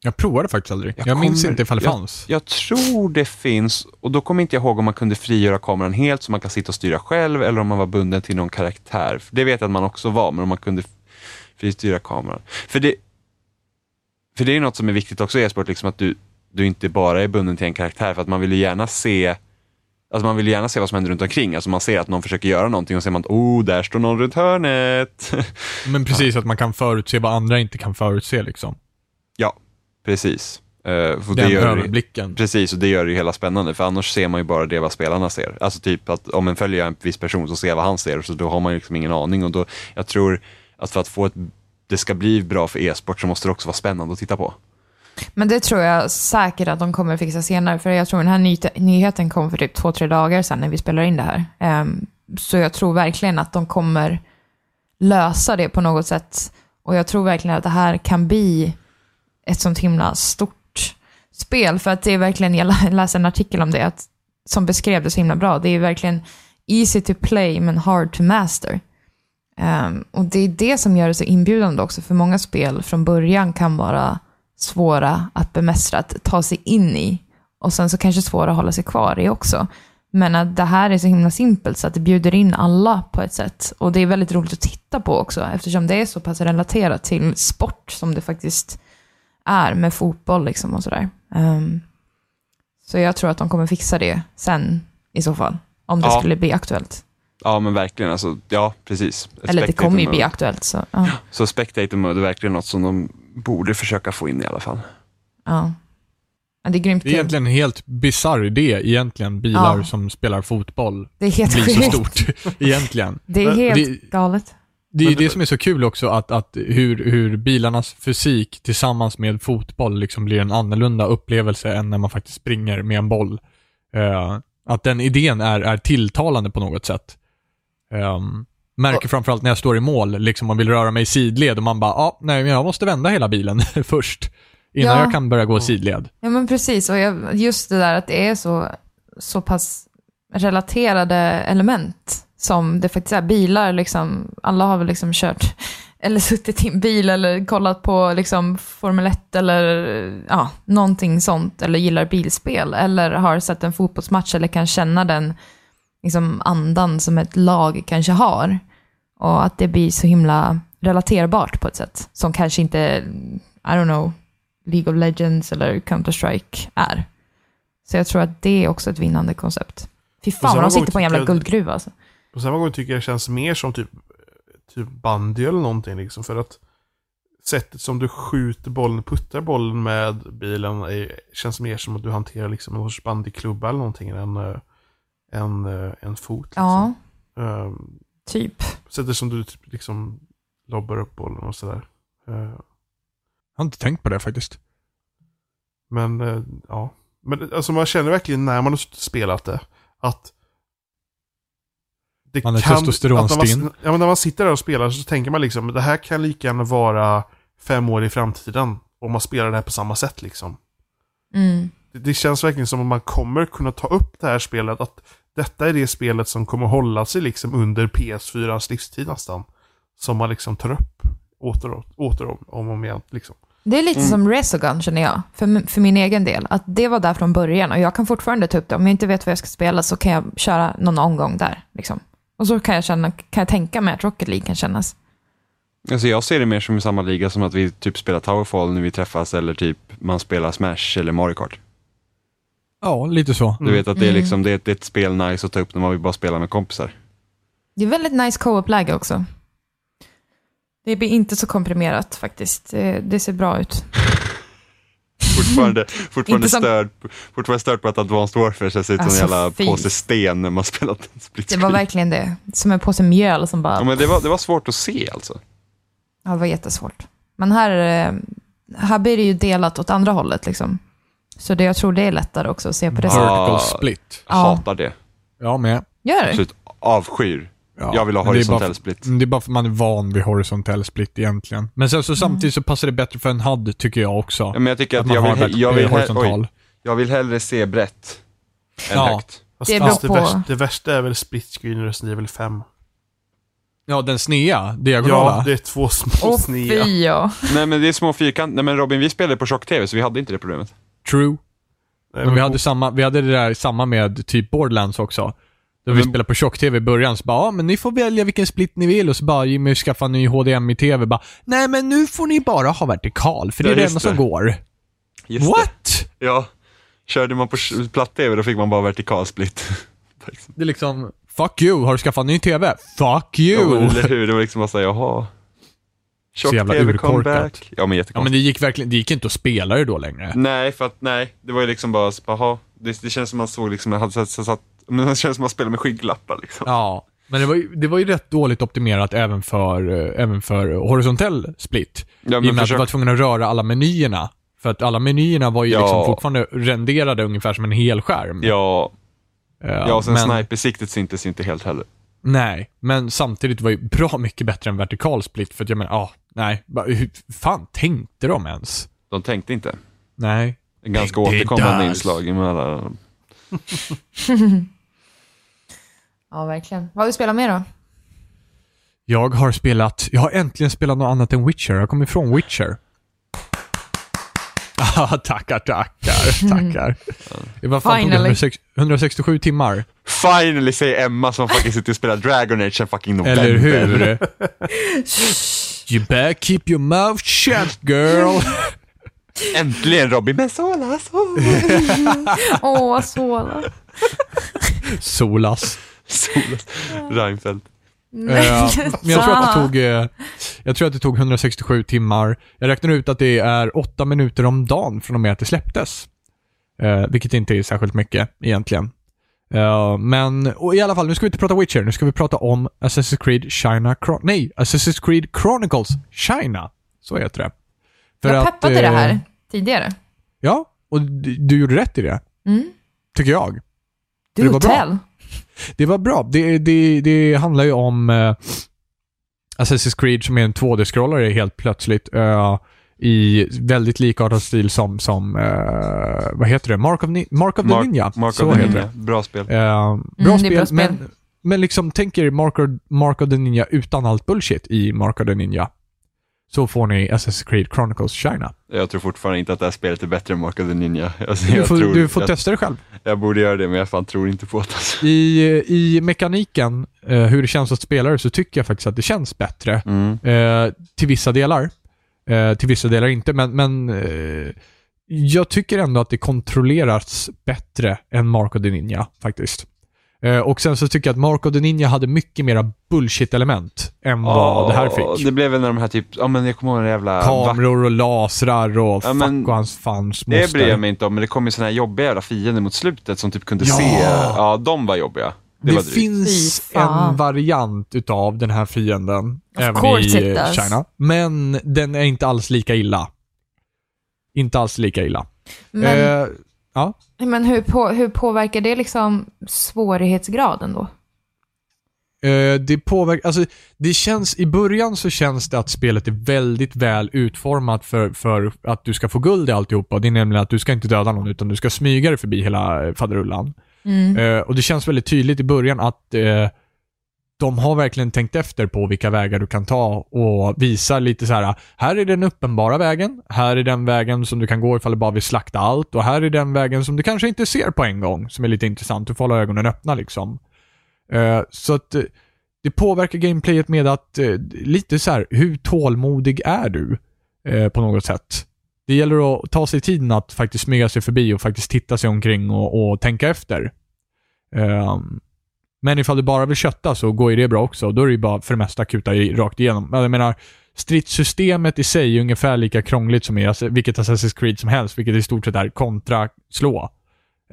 Jag provade faktiskt aldrig. Jag, Jag minns kommer- inte ifall det jag- fanns. Jag tror det finns, och då kommer inte jag ihåg om man kunde frigöra kameran helt så man kan sitta och styra själv eller om man var bunden till någon karaktär. Det vet jag att man också var, men om man kunde fristyra kameran. För det, för det är något som är viktigt också i e-sport, liksom att du, du inte bara är bunden till en karaktär, för att man vill ju gärna se Alltså man vill gärna se vad som händer runt omkring. Alltså man ser att någon försöker göra någonting och ser man att oh, där står någon runt hörnet. Men precis att man kan förutse vad andra inte kan förutse liksom. Precis. Uh, för Den gör det- överblicken. Precis, och det gör det ju hela spännande, för annars ser man ju bara det vad spelarna ser. Alltså typ att om en följer en viss person så ser jag vad han ser, så då har man ju liksom ingen aning. Och då, jag tror att för att få ett, det ska bli bra för e-sport så måste det också vara spännande att titta på. Men det tror jag säkert att de kommer fixa senare, för jag tror den här ny nyheten kom för typ två, tre dagar sedan när vi spelar in det här. Ehm, så jag tror verkligen att de kommer lösa det på något sätt. Och jag tror verkligen att det här kan bli ett sånt himla stort spel, för att det är verkligen, jag läste en artikel om det, att, som beskrev det så himla bra. Det är verkligen easy to play men hard to master. Um, och det är det som gör det så inbjudande också, för många spel från början kan vara svåra att bemästra, att ta sig in i. Och sen så kanske svåra att hålla sig kvar i också. Men att det här är så himla simpelt så att det bjuder in alla på ett sätt. Och det är väldigt roligt att titta på också eftersom det är så pass relaterat till sport som det faktiskt är med fotboll liksom och sådär. Ehm, så jag tror att de kommer fixa det sen i så fall. Om det Ja. skulle bli aktuellt. Ja, men verkligen. Alltså, ja, precis. Eller det kommer ju bli aktuellt. Så, ja. Så Spectator Mode är verkligen något som de borde försöka få in i alla fall. ja. Men det är grymt Det är egentligen en helt bisarr idé egentligen, bilar Ja. som spelar fotboll Det är helt blir så stort egentligen. Det är helt det- galet. Det är Men det- som är så kul också, att, att hur, hur bilarnas fysik tillsammans med fotboll liksom blir en annorlunda upplevelse än när man faktiskt springer med en boll. Eh, att den idén är, är tilltalande på något sätt. Um, märker framförallt när jag står i mål, liksom man vill röra mig i sidled och man bara, ja, ah, nej, men jag måste vända hela bilen först. Innan Ja. jag kan börja gå sidled. Ja men precis, och jag, just det där att det är så, så pass relaterade element som det faktiskt är. Bilar, liksom, alla har väl liksom kört eller suttit i en bil eller kollat på liksom Formel 1 eller ja, någonting sånt, eller gillar bilspel, eller har sett en fotbollsmatch eller kan känna den liksom, andan som ett lag kanske har. Och att det blir så himla relaterbart på ett sätt, som kanske inte, I don't know, League of Legends eller Counter-Strike är. Så jag tror att det är också ett vinnande koncept. Fy fan vad de sitter på en jävla guldgruva alltså. På samma gång tycker jag det känns mer som typ, typ bandy eller någonting liksom. För att sättet som du skjuter bollen, puttar bollen med bilen är, känns mer som att du hanterar liksom en sorts bandyklubba eller någonting än eh, en, eh, en fot. Liksom. Ja, Ehm, typ. sättet som du typ liksom lobbar upp bollen och sådär. Eh, Jag har inte tänkt på det faktiskt. Men eh, ja. Men alltså man känner verkligen när man har spelat det att det Man är testosteronstinn. att när man, ja, men när man sitter där och spelar så tänker man liksom det här kan lika gärna vara fem år i framtiden. Om man spelar det här på samma sätt liksom. Mm. Det, det känns verkligen som att man kommer kunna ta upp det här spelet. Att detta är det spelet som kommer hålla sig liksom under PS4s livstid nästan. Som man liksom tar upp åter och åter om och om igen liksom. Det är lite Mm. som Resogun känner jag, för, för min egen del. Att det var där från början och jag kan fortfarande ta upp det. Om jag inte vet vad jag ska spela så kan jag köra någon omgång där. Liksom. Och så kan jag, känna, kan jag tänka mig att Rocket League kan kännas. Alltså jag ser det mer som i samma liga som att vi typ spelar Towerfall när vi träffas eller typ man spelar Smash eller Mario Kart. Ja, lite så. Du vet att det är, Mm. liksom, det, är, det är ett spel nice att ta upp när man vill bara spela med kompisar. Det är väldigt nice co-op-läge också. Det blir inte så komprimerat faktiskt. Det, det ser bra ut. Fortfarande, fortfarande, som- störd, fortfarande störd på att Advanced Warfare ser ut som Alltså, en jävla fy. påse sten när man spelat en split Det var verkligen det. Som en påse mjöl som bara... Ja, men det, var, det var svårt att se alltså. Ja, det var jättesvårt. Men här, eh, här blir det ju delat åt andra hållet liksom. Så det, jag tror det är lättare också att se på det sättet. Vertical split. Jag Ja. hatar det. Jag med. Gör det? Absolut avskyr. Ja, jag vill ha men det är bara horisontell för- split. Det är bara för att man är van vid horisontell split egentligen. Men sen så samtidigt så passar det bättre för en HUD tycker jag också. Ja, men jag tycker att att, man jag har vill, jag, vill horisontal. oj, jag vill hellre se brett än Ja. högt. Fast, Det fast det, värsta, det värsta är väl split screen i Resident Evil 5. Ja, den snea, diagonala. Ja, det är två små Åh snea. ja. Nej men det är små fyrkant. Nej men Robin, vi spelade på tjock-tv så vi hade inte det problemet. True. Nej, Men vi men hade, samma, vi hade det där samma med typ Borderlands också. Då vi Men- spelade på tjock-tv i början så bara, ja men ni får välja vilken split ni vill och så bara Jimmy skaffa en ny HDMI-TV bara, nej men nu får ni bara ha vertikal för det är Ja, det enda som går. Just What? Det. Ja. Körde man på platt-tv då fick man bara vertikal split. Det är liksom, fuck you, har du skaffat en ny TV? Fuck you! Ja, eller hur? Det var liksom bara såhär, jaha. Tjock-tv comeback. Ja men Ja jättekonstigt. men det gick verkligen, det gick inte att spela det då längre. Nej, för att nej. Det var ju liksom bara, jaha. Det, det känns som man såg liksom, jag hade så, men det känns som man spelar med skygglappar liksom. Ja, men det var, ju, det var ju rätt dåligt optimerat även för, eh, även för horisontell split. Ja, I och med att du var tvungen att röra alla menyerna. För att alla menyerna var ju Ja. liksom fortfarande renderade ungefär som en hel skärm. Ja, Eh, ja och sen men, snipersiktet syntes inte helt heller. Nej, men samtidigt var ju bra mycket bättre än vertikal split. För att jag menar, ah, nej. Hur fan tänkte de ens? De tänkte inte. Nej. Ett ganska återkommande inslag med alla. Ja, verkligen. Vad har du spelat med då? Jag har spelat, jag har äntligen spelat något annat än Witcher. Jag kom ifrån Witcher. Ah, tackar, tackar, tackar. Det var fan tog det Finally. 106 167 timmar. Finally säger Emma som fucking sitter och spelar Dragon Age sen fucking november. Eller hur? you better keep your mouth shut girl. Äntligen Robin, men Sola, Sola. Åh, Sola. Solas. Sola. Reinfeldt. Eh, men jag tror, att det tog, eh, jag tror att det tog 167 timmar. Jag räknar ut att det är 8 minuter om dagen från och med att det släpptes. Eh, vilket inte är särskilt mycket egentligen. Eh, men och i alla fall, nu ska vi inte prata Witcher. Nu ska vi prata om Assassin's Creed China... Chron- nej, Assassin's Creed Chronicles China. Så heter det. För jag att, peppade det eh, här tidigare. Ja, och du, du gjorde rätt i det. Mm. Tycker jag. Du det var bra. Det var bra. Det, det, det handlar ju om eh, Assassin's Creed som är en 2D-scrollare helt plötsligt. eh, I väldigt likartad stil som, som eh, vad heter det? Mark of, Ni- Mark of the Mark- Ninja. Mark Så of the heter Ninja. Bra spel. det. Eh, bra, det är spel, bra spel. Men, men liksom tänk er Mark of, Mark of the Ninja utan allt bullshit i Mark of the Ninja. Så får ni Assassin's Creed Chronicles China. Jag tror fortfarande inte att det här spelet är bättre än Mark of the Ninja. Alltså, Du får, tror, du får jag, testa det själv. jag borde göra det, men jag fan tror inte på det. Alltså. I, I mekaniken, eh, hur det känns att spela så tycker jag faktiskt att det känns bättre. Mm. Eh, till vissa delar. Eh, till vissa delar inte, men, men eh, jag tycker ändå att det kontrolleras bättre än Mark of the Ninja, faktiskt. Eh, och sen så tycker jag att Mark of the Ninja hade mycket mera bullshit-element än vad det här fick. Det blev väl när de här typ, ja men jag kommer ihåg den jävla... Kameror och lasrar och Ja, men fuck och hans fans Det moster. bryr jag mig inte om, men det kom ju såna här jobbiga jävla fiender mot slutet som typ kunde Ja! se, ja de var jobbiga. Det, Det, finns en variant utav den här fienden även course i. China. Men den är inte alls lika illa. Inte alls lika illa. Men, Eh, ja. Men hur, på, hur påverkar det liksom svårighetsgraden då? Eh, det påverkar, alltså det känns, i början så känns det att spelet är väldigt väl utformat för, för att du ska få guld i alltihopa. Det är nämligen att du ska inte döda någon utan du ska smyga dig förbi hela eh, faderullan. Mm. Eh, och det känns väldigt tydligt i början att eh, de har verkligen tänkt efter på vilka vägar du kan ta och visar lite så här. Här är den uppenbara vägen. Här är den vägen som du kan gå ifall du bara vill slakta allt. Och här är den vägen som du kanske inte ser på en gång, som är lite intressant. Du får hålla ögonen öppna liksom. Eh, så att eh, det påverkar gameplayet med att eh, lite så här, hur tålmodig är du? Eh, på något sätt. Det gäller att ta sig tiden att faktiskt smyga sig förbi och faktiskt titta sig omkring och, och tänka efter. Ehm, men ifall du bara vill kötta så går ju det bra också. Då är det ju bara för det mesta kuta i, rakt igenom. Men Jag menar, stridssystemet i sig är ungefär lika krångligt som i vilket Assassin's Creed som helst, vilket i stort sett är kontra slå.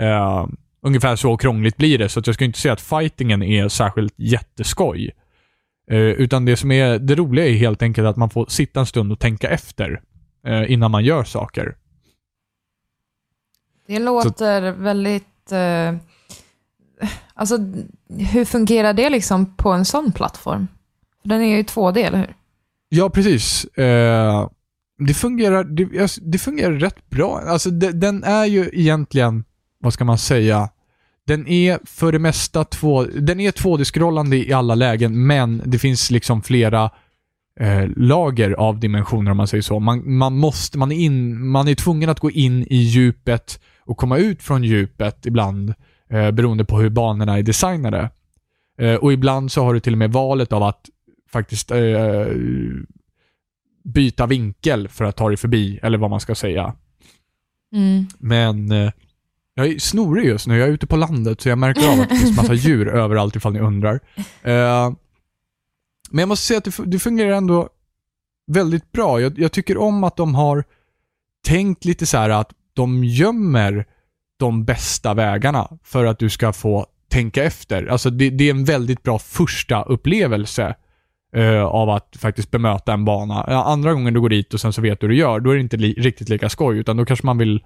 Uh, ungefär så krångligt blir det, så att jag ska inte säga att fightingen är särskilt jätteskoj. Uh, utan det som är det roliga är helt enkelt att man får sitta en stund och tänka efter uh, innan man gör saker. Det låter väldigt... Eh, Alltså, hur fungerar det liksom på en sån plattform? För den är ju 2D, eller hur? Ja, precis. Eh, det, fungerar, det, det fungerar rätt bra. Alltså, det, den är ju egentligen, vad ska man säga, den är för det mesta två, den är 2D-scrollande i alla lägen, men det finns liksom flera eh, lager av dimensioner om man säger så. Man, man, måste, man, är in, man är tvungen att gå in i djupet och komma ut från djupet ibland, eh, beroende på hur banorna är designade. Eh, och ibland så har du till och med valet av att faktiskt eh, byta vinkel för att ta dig förbi, eller vad man ska säga. Mm. Men eh, jag är snorig just nu. Jag är ute på landet så jag märker av att det finns massa djur överallt ifall ni undrar. Eh, men jag måste säga att det, det fungerar ändå väldigt bra. Jag, jag tycker om att de har tänkt lite så här att de gömmer de bästa vägarna för att du ska få tänka efter. Alltså det, det är en väldigt bra första upplevelse eh, av att faktiskt bemöta en bana. Andra gången du går dit och sen så vet du hur du gör, då är det inte li- riktigt lika skoj, utan då kanske man vill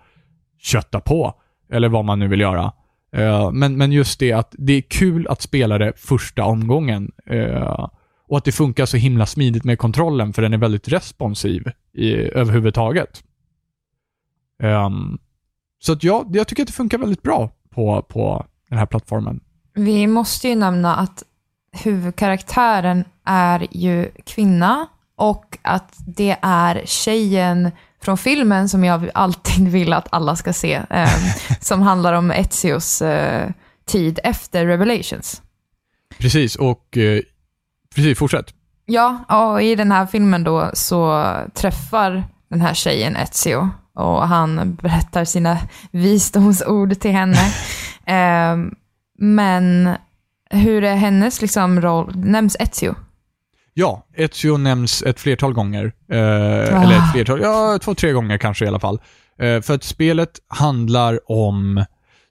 kötta på. Eller vad man nu vill göra. Eh, men, men just det att det är kul att spela det första omgången. eh, och att det funkar så himla smidigt med kontrollen, för den är väldigt responsiv i, överhuvudtaget. Ehm, så att ja, jag tycker att det funkar väldigt bra på, på den här plattformen. Vi måste ju nämna att huvudkaraktären är ju kvinna och att det är tjejen från filmen som jag alltid vill att alla ska se, eh, som handlar om Ezios eh, tid efter Revelations. Precis, och eh, precis, fortsätt. Ja, och i den här filmen då så träffar den här tjejen Ezio och han berättar sina visdomsord till henne. eh, men hur är hennes liksom roll? Nämns Ezio? Ja, Ezio nämns ett flertal gånger. Eh, Eller ett flertal, ja, två, tre gånger kanske i alla fall. Eh, för att spelet handlar om...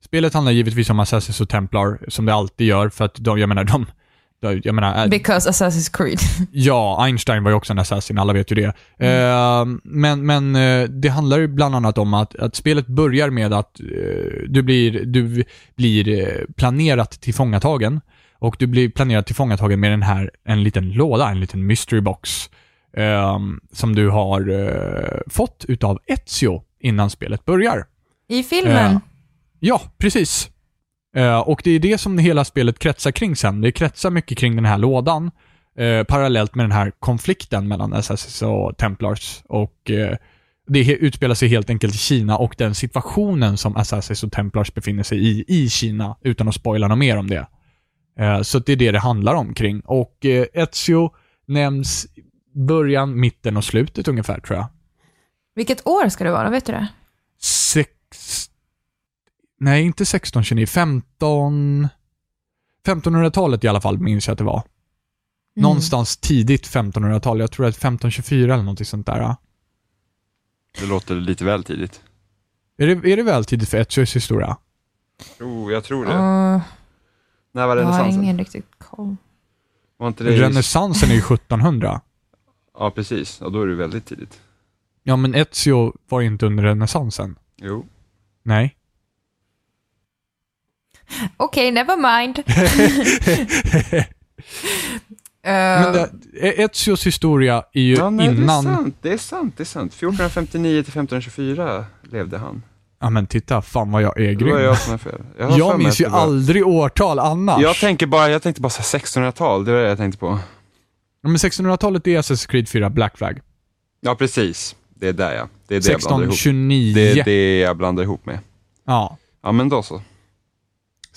Spelet handlar givetvis om Assassins och Templar, som det alltid gör, för att de, jag menar, de... jag menar, Because Assassin's Creed. Ja, Einstein var ju också en assassin, alla vet ju det. Eh, men men eh, det handlar ju bland annat om att, att spelet börjar med att eh, du blir, du blir eh, planerat tillfångatagen. Och du blir planerat tillfångatagen med den här, en liten låda, en liten mystery box. eh, som du har fått utav Ezio innan spelet börjar. I filmen. Ja, precis. Eh, och det är det som hela spelet kretsar kring sen. Det kretsar mycket kring den här lådan, eh, parallellt med den här konflikten mellan Assassins och Templars. Och eh, det utspelar sig helt enkelt i Kina och den situationen som Assassins och Templars befinner sig i, i Kina, utan att spoila något mer om det. Eh, så det är det det handlar om kring. Och eh, Ezio nämns början, mitten och slutet ungefär, tror jag. Vilket år ska det vara? Vet du det? Nej, inte 1629. 15... 1500-talet i alla fall minns jag att det var. Någonstans tidigt 1500-tal. Jag tror att 1524 eller något sånt där. Det låter lite väl tidigt. Är det, är det väl tidigt för Ezios historia? Jo, jag tror det. Uh, När var jag har renässansen? ingen riktigt koll. Var inte det just... Renässansen är ju 1700. Ja, precis. Och då är det väldigt tidigt. Ja, men Ezio var ju inte under renässansen. Jo. Nej. Okej, never mind. Eh, Men det, E- Ezios historia är ju Ja, nej, innan... det är sant. Det är sant. Det är sant. 1459 till 1524 levde han. Ja, men titta, fan vad jag är Det grym. var jag som är fel. Jag, Jag mig minns ju var- aldrig årtal annars. Jag tänker bara, jag tänkte bara så här 1600-tal, det var det jag tänkte på. Ja, men 1600-talet är Assassin's Creed 4 Black Flag. Ja, precis. Det är där ja. Det är det jag blandar ihop. 1629. Det är det jag blandar ihop med. Ja. Ja, men då så.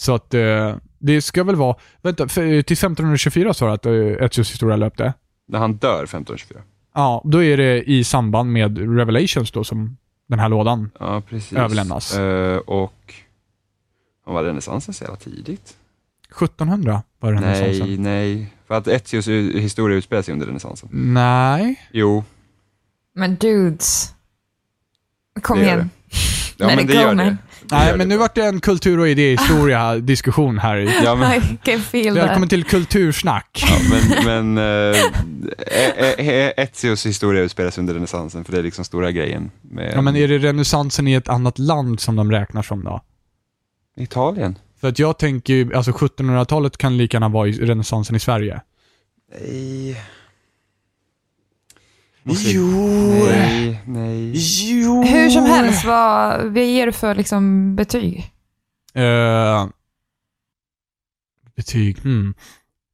Så att eh, det ska väl vara, vänta, för, till 1524 sa du att eh, Ezios historia löpte? När han dör 1524. Ja, då är det i samband med Revelations då som den här lådan. Ja, precis. Överlämnas. Eh, och... Vad var renässansen så jävla tidigt? 1700 var den Nej, renässansen. nej. För att Ezios u- historia utspelar sig under renässansen. Nej. Jo, Men dudes. Kom Det igen. ja Let men det gör man. det. Nej, men nu vart det en kultur och idéhistoria diskussion här. Ja, men, I can feel Välkommen that. till kultursnack. ja, men, men eh, E- E- Ezios historia utspelar sig under renässansen, för det är liksom stora grejen. Med Ja, men är det renässansen i ett annat land som de räknar som då? Italien? För att jag tänker ju, alltså 1700-talet kan lika gärna vara i renässansen i Sverige. Nej. Jo. Nej, nej. Jo. Hur som helst, vad, vad ger du för liksom, betyg? Eh, betyg, hmm.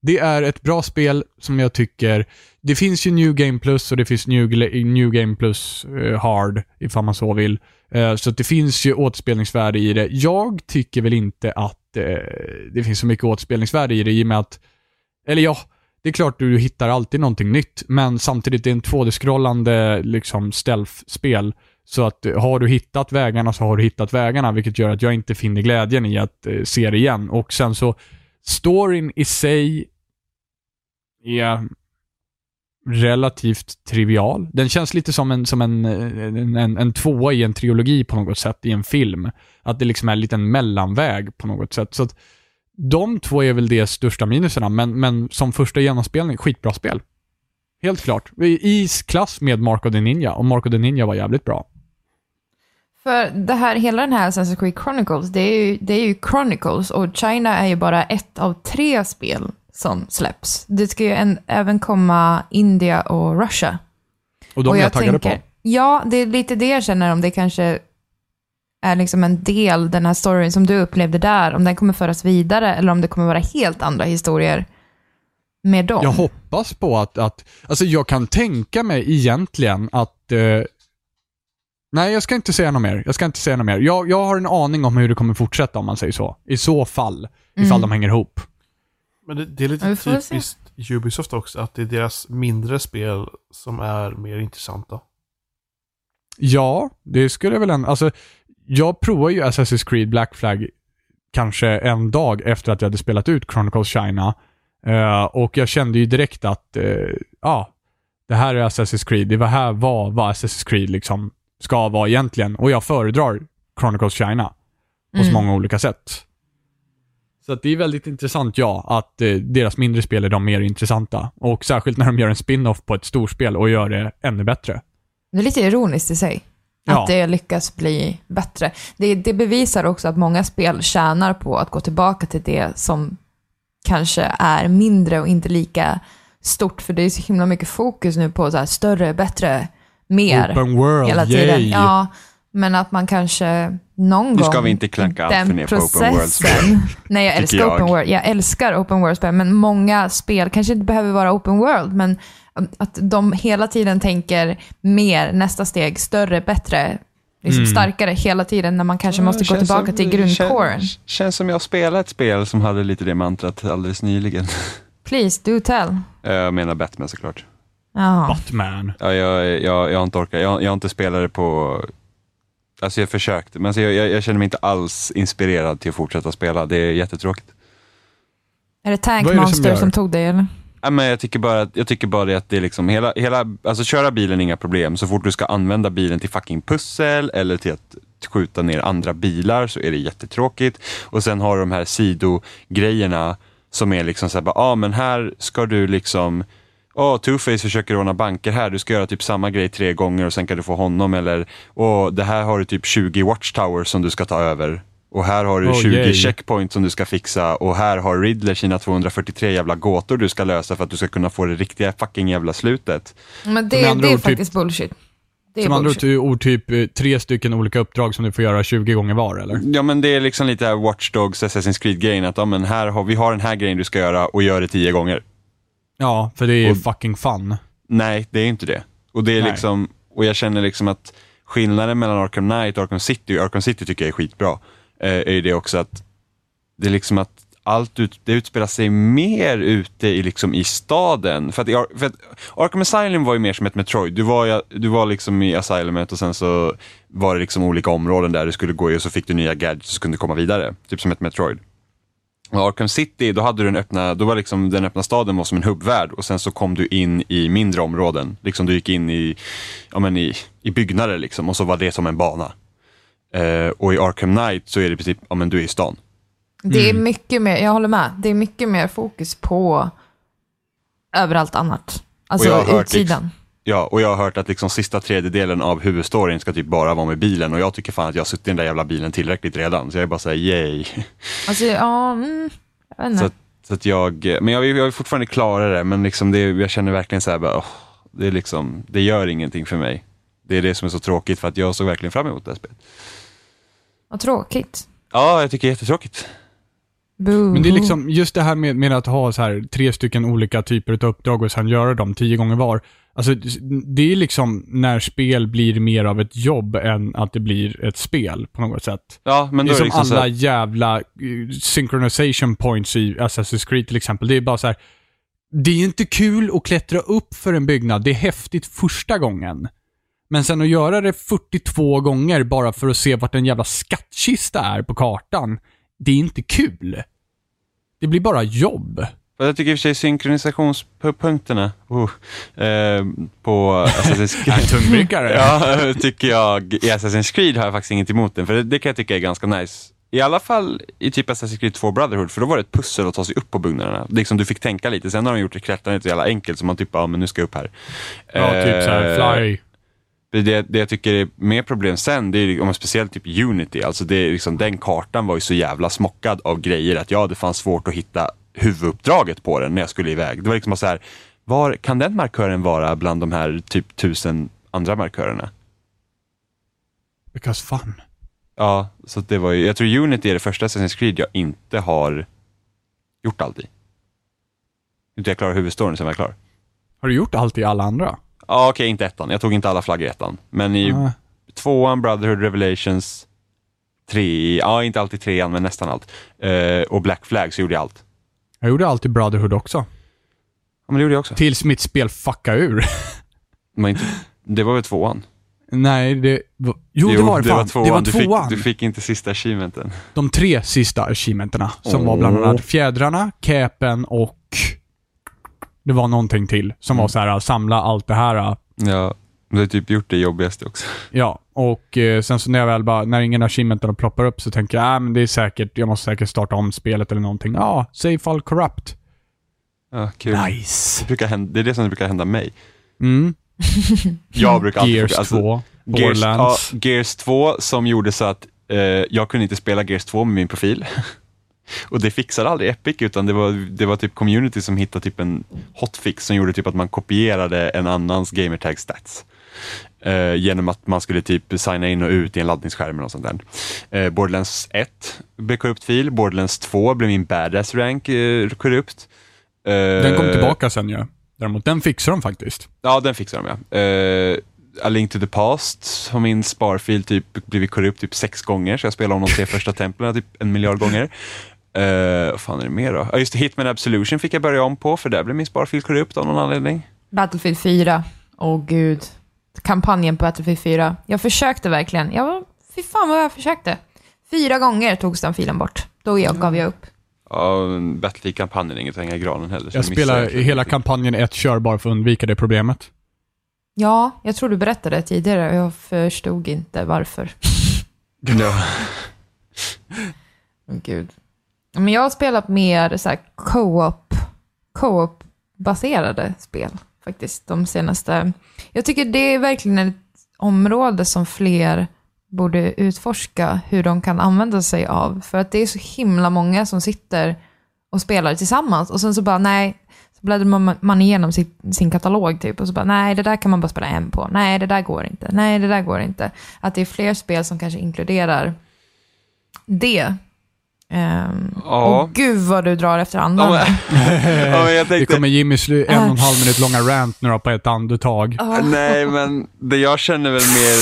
Det är ett bra spel som jag tycker, det finns ju New Game Plus och det finns New, New Game Plus eh, Hard, ifall man så vill. Eh, så det finns ju återspelningsvärde i det. Jag tycker väl inte att eh, det finns så mycket återspelningsvärde i det i och med att, eller ja, det är klart du hittar alltid någonting nytt, men samtidigt är det en 2D-scrollande liksom stealth-spel. Så att eh, har du hittat vägarna så har du hittat vägarna, vilket gör att jag inte finner glädjen i att eh, se det igen. Och sen så, storyn i sig är relativt trivial. Den känns lite som en, som en, eh, en, en, en tvåa i en trilogi på något sätt, i en film. Att det liksom är en liten mellanväg på något sätt. Så att de två är väl de största minuserna, men, men som första genomspelning, skitbra spel. Helt klart. I klass med Marco the Ninja, och Marco the Ninja var jävligt bra. För det här, hela den här Assassin's Creed Chronicles, det är, ju, det är ju Chronicles och China är ju bara ett av tre spel som släpps. Det ska ju en, även komma India och Russia. Och de och är jag taggade tänker, på. Ja, det är lite det jag känner om det kanske är liksom en del, den här storyn som du upplevde där, om den kommer föras vidare eller om det kommer vara helt andra historier med dem. Jag hoppas på att, att, alltså jag kan tänka mig egentligen att, eh, nej jag ska inte säga något mer. Jag ska inte säga något mer. Jag, jag har en aning om hur det kommer fortsätta om man säger så. I så fall. Ifall Mm. de hänger ihop. Men det, det är lite får se. typiskt Ubisoft också, att det är deras mindre spel som är mer intressanta. Ja, det skulle jag väl ändå, alltså jag provar ju Assassin's Creed Black Flag kanske en dag efter att jag hade spelat ut Chronicles China. Eh, och jag kände ju direkt att, eh, ja, det här är Assassin's Creed. Det var här var vad Assassin's Creed liksom ska vara egentligen. Och jag föredrar Chronicles China på så Mm. många olika sätt. Så det är väldigt intressant, ja, att eh, deras mindre spel är de mer intressanta. Och särskilt när de gör en spin-off på ett storspel och gör det ännu bättre. Det är lite ironiskt i sig. Ja. Att det lyckas bli bättre. Det, det bevisar också att många spel tjänar på att gå tillbaka till det som kanske är mindre och inte lika stort. För det är så himla mycket fokus nu på så här större, bättre, mer Open world, hela tiden. yay! Ja, men att man kanske någon Nu gång... ska vi inte klanka allt den för ner på open world-spel. Nej, jag älskar jag. open world. Jag älskar open world-spel, men många spel kanske inte behöver vara open world, men att de hela tiden tänker mer, nästa steg, större, bättre, liksom Mm. starkare hela tiden när man kanske måste gå tillbaka som- till grundcoren. Känns, känns som jag spelade ett spel som hade lite det mantrat alldeles nyligen. Please, do tell. Jag menar Batman såklart. Ja. Batman. Ja, jag, jag, jag har inte orkat. Jag, jag har inte spelat det på... Alltså jag försökte, men alltså jag, jag, jag känner mig inte alls inspirerad till att fortsätta spela. Det är jättetråkigt. Är det Tank är det som Monster gör? som, tog dig eller? Ja, men jag tycker bara jag tycker bara det att det är liksom hela, hela, alltså köra bilen är inga problem. Så fort du ska använda bilen till fucking pussel eller till att skjuta ner andra bilar så är det jättetråkigt. Och sen har du de här sidogrejerna som är liksom såhär, ja ah, men här ska du liksom Åh, Two-Face försöker råna banker här, du ska göra typ samma grej tre gånger och sen kan du få honom eller Åh, det här har du typ 20 watchtowers som du ska ta över. Och här har du Oh, 20 yay. checkpoints som du ska fixa och här har Riddler sina 243 jävla gåtor du ska lösa för att du ska kunna få det riktiga fucking jävla slutet. Men det, det är ord, typ- faktiskt bullshit. Det är Som andra bullshit. ord, ord typ eh, tre stycken olika uppdrag som du får göra 20 gånger var, eller? Ja men det är liksom lite här Watch Dogs, Assassin's Creed-grejen att ja, men här har, vi har den här grejen du ska göra och gör det tio gånger. Ja, för det är Och- fucking fun. Nej, det är inte det. Och det är Nej. liksom, och jag känner liksom att skillnaden mellan Arkham Knight och Arkham City, Arkham City tycker jag är skitbra, Eh, är ju det också att det är liksom att allt ut, det utspelar sig mer ute i, liksom i staden. För att, för att Arkham Asylum var ju mer som ett Metroid. Du var, du var liksom i Asylumet och sen så var det liksom olika områden där du skulle gå i och så fick du nya gadgets och kunde komma vidare. Typ som ett Metroid. Och Arkham City, då hade du den öppna, då var liksom den öppna staden var som en hubbvärld och sen så kom du in i mindre områden. Liksom du gick in i, ja men i, i byggnader liksom och så var det som en bana. Eh, och i Arkham Knight så är det i princip, ja men du är i stan. Det är mycket mer, jag håller med, det är mycket mer fokus på överallt annat. Alltså jag har hört utsidan. Ja, och jag har hört att liksom sista tredjedelen av huvudstoryn ska typ bara vara med bilen och jag tycker fan att jag har suttit i den där jävla bilen tillräckligt redan. Så jag är bara såhär, yay. Alltså, ja, mm, jag vet inte. Så att, så att jag, men jag jag vill fortfarande klara det, men liksom det, jag känner verkligen så här, bara, åh, det, är liksom, det gör ingenting för mig. Det är det som är så tråkigt för att jag såg verkligen fram emot det här spelet. Vad tråkigt. Ja, jag tycker det är jättetråkigt. Boo. Men det är liksom just det här med, med att ha så här tre stycken olika typer av uppdrag och sen göra dem tio gånger var. Alltså, det är liksom när spel blir mer av ett jobb än att det blir ett spel på något sätt. Ja, men det då är som liksom så alla här, jävla eh, synchronization points i Assassin's Creed till exempel. Det är bara så här. Det är inte kul att klättra upp för en byggnad. Det är häftigt första gången. Men sen att göra det 42 gånger bara för att se vart en jävla skattkista är på kartan. Det är inte kul. Det blir bara jobb. jag tycker i och för sig synkronisationspunkterna oh, eh, på Assassin's Creed. Tungvrickare. Ja, tycker jag. I Assassin's Creed har jag faktiskt inget emot den, för det, det kan jag tycka är ganska nice. I alla fall i typ Assassin's Creed 2 Brotherhood, för då var det ett pussel att ta sig upp på byggnaderna. Liksom du fick tänka lite. Sen har de gjort det klättrandet så jävla enkelt, så man typ, ja men nu ska jag upp här. Ja, typ så här, Eh, fly. Det, det jag tycker är mer problem sen, det är om man speciellt typ Unity, alltså det är liksom, den kartan var ju så jävla smockad av grejer att ja, det fanns svårt att hitta huvuduppdraget på den när jag skulle iväg. Det var liksom så här, var kan den markören vara bland de här typ tusen andra markörerna? Because fun. Ja, så det var ju, jag tror Unity är det första Assassin's Creed jag inte har gjort allt i. Inte jag klarar huvudstoryn sen var jag klar. Har du gjort allt i alla andra? Ja, okej, inte ettan. Jag tog inte alla flaggor i ettan. Men i Ah. tvåan, Brotherhood Revelations, tre, ja inte alltid trean, men nästan allt. Eh, och Black Flag så gjorde jag allt. Jag gjorde allt i Brotherhood också. Ja, men det gjorde jag också. Tills mitt spel fuckade ur. Men inte, det var väl tvåan? Nej, det var... Jo, det var det fan. Det var du, tvåan. Fick, du fick inte sista achievementen. De tre sista achievementerna. Som var Åh. bland annat fjädrarna, capen och... Det var någonting till. Som Mm. var så här, samla allt det här. Ja, du har typ gjort det jobbigaste också. Ja, och eh, sen så när jag väl bara, när ingen achievementen ploppar upp så tänker jag, äh, men det är säkert, jag måste säkert starta om spelet eller någonting. Ja, save file corrupt. Ja, kul. Nice. Det, brukar hända, det är det som brukar hända mig. Mm. Jag brukar alltid... Gears alltså, 2, Gears, ja. Gears 2 som gjorde så att eh, jag kunde inte spela Gears 2 med min profil. Och det fixade aldrig Epic, utan det var, det var typ community som hittade typ en hotfix som gjorde typ att man kopierade en annans gamertag stats. Eh, genom att man skulle typ signa in och ut i en laddningsskärm och sånt där. Eh, Borderlands 1 blev korrupt fil, Borderlands 2 blev min badass rank eh, korrupt. Eh, Den kom tillbaka sen ju. Däremot, den fixar de faktiskt. Ja, den fixar de ja. Uh, A Link to the Past har min sparfil typ blivit korrupt typ sex gånger, så jag spelar om de tre första templen typ en miljard gånger. Uh, vad fan är det mer då? Ja, just det, Hitman Absolution fick jag börja om på, för där blev min sparfil korrupt av någon anledning. Battlefield 4. Åh gud. Kampanjen på Battlefield 4. Jag försökte verkligen. Jag var, fy fan vad jag försökte. Fyra gånger togs den filen bort. Då jag, gav jag upp. Ja, Battlefield-kampanjen är inget att hänga i granen heller. Jag det spelar hela kampanjen ett kör bara för att undvika det problemet. Ja, jag tror du berättade tidigare och jag förstod inte varför. Ja. Gud. Men jag har spelat mer så här co-op, co-op-baserade spel faktiskt de senaste... Jag tycker det är verkligen ett område som fler borde utforska hur de kan använda sig av. För att det är så himla många som sitter och spelar tillsammans och sen så bara nej, så bläddrar man, man igenom sin, sin katalog typ och så bara nej, det där kan man bara spela en på. Nej, det där går inte. Nej, det där går inte. Att det är fler spel som kanske inkluderar det. Um, Ja. Och gud vad du drar efter andan. Ja, men, ja, men jag Det tänkte, kommer Jimmys en och en halv minut långa rant nu på ett andetag. nej men det jag känner väl mer...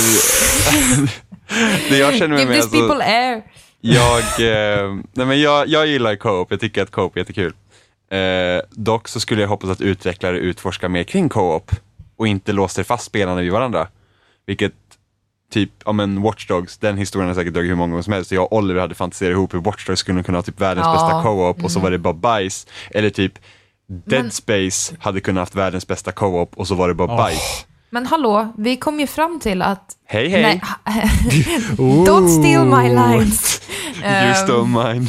det jag känner Give mer these alltså, people air. Jag, eh, nej men jag, jag gillar co-op, jag tycker att co-op är jättekul. Eh, dock så skulle jag hoppas att utvecklare utforskar mer kring co-op och inte låser fast spelarna vid varandra. Vilket typ, ja men Watch Dogs, den historien har säkert dragit hur många gånger som helst. Jag och Oliver hade fantiserat ihop hur Watch Dogs skulle kunna ha typ världens Ja. bästa co-op och så var det bara bajs. Eller typ Dead Men- Space hade kunnat haft världens bästa co-op och så var det bara Åh. bajs. Men hallå, vi kom ju fram till att... Hej hej! Nej, don't steal my lines. You Ehm, stole mine.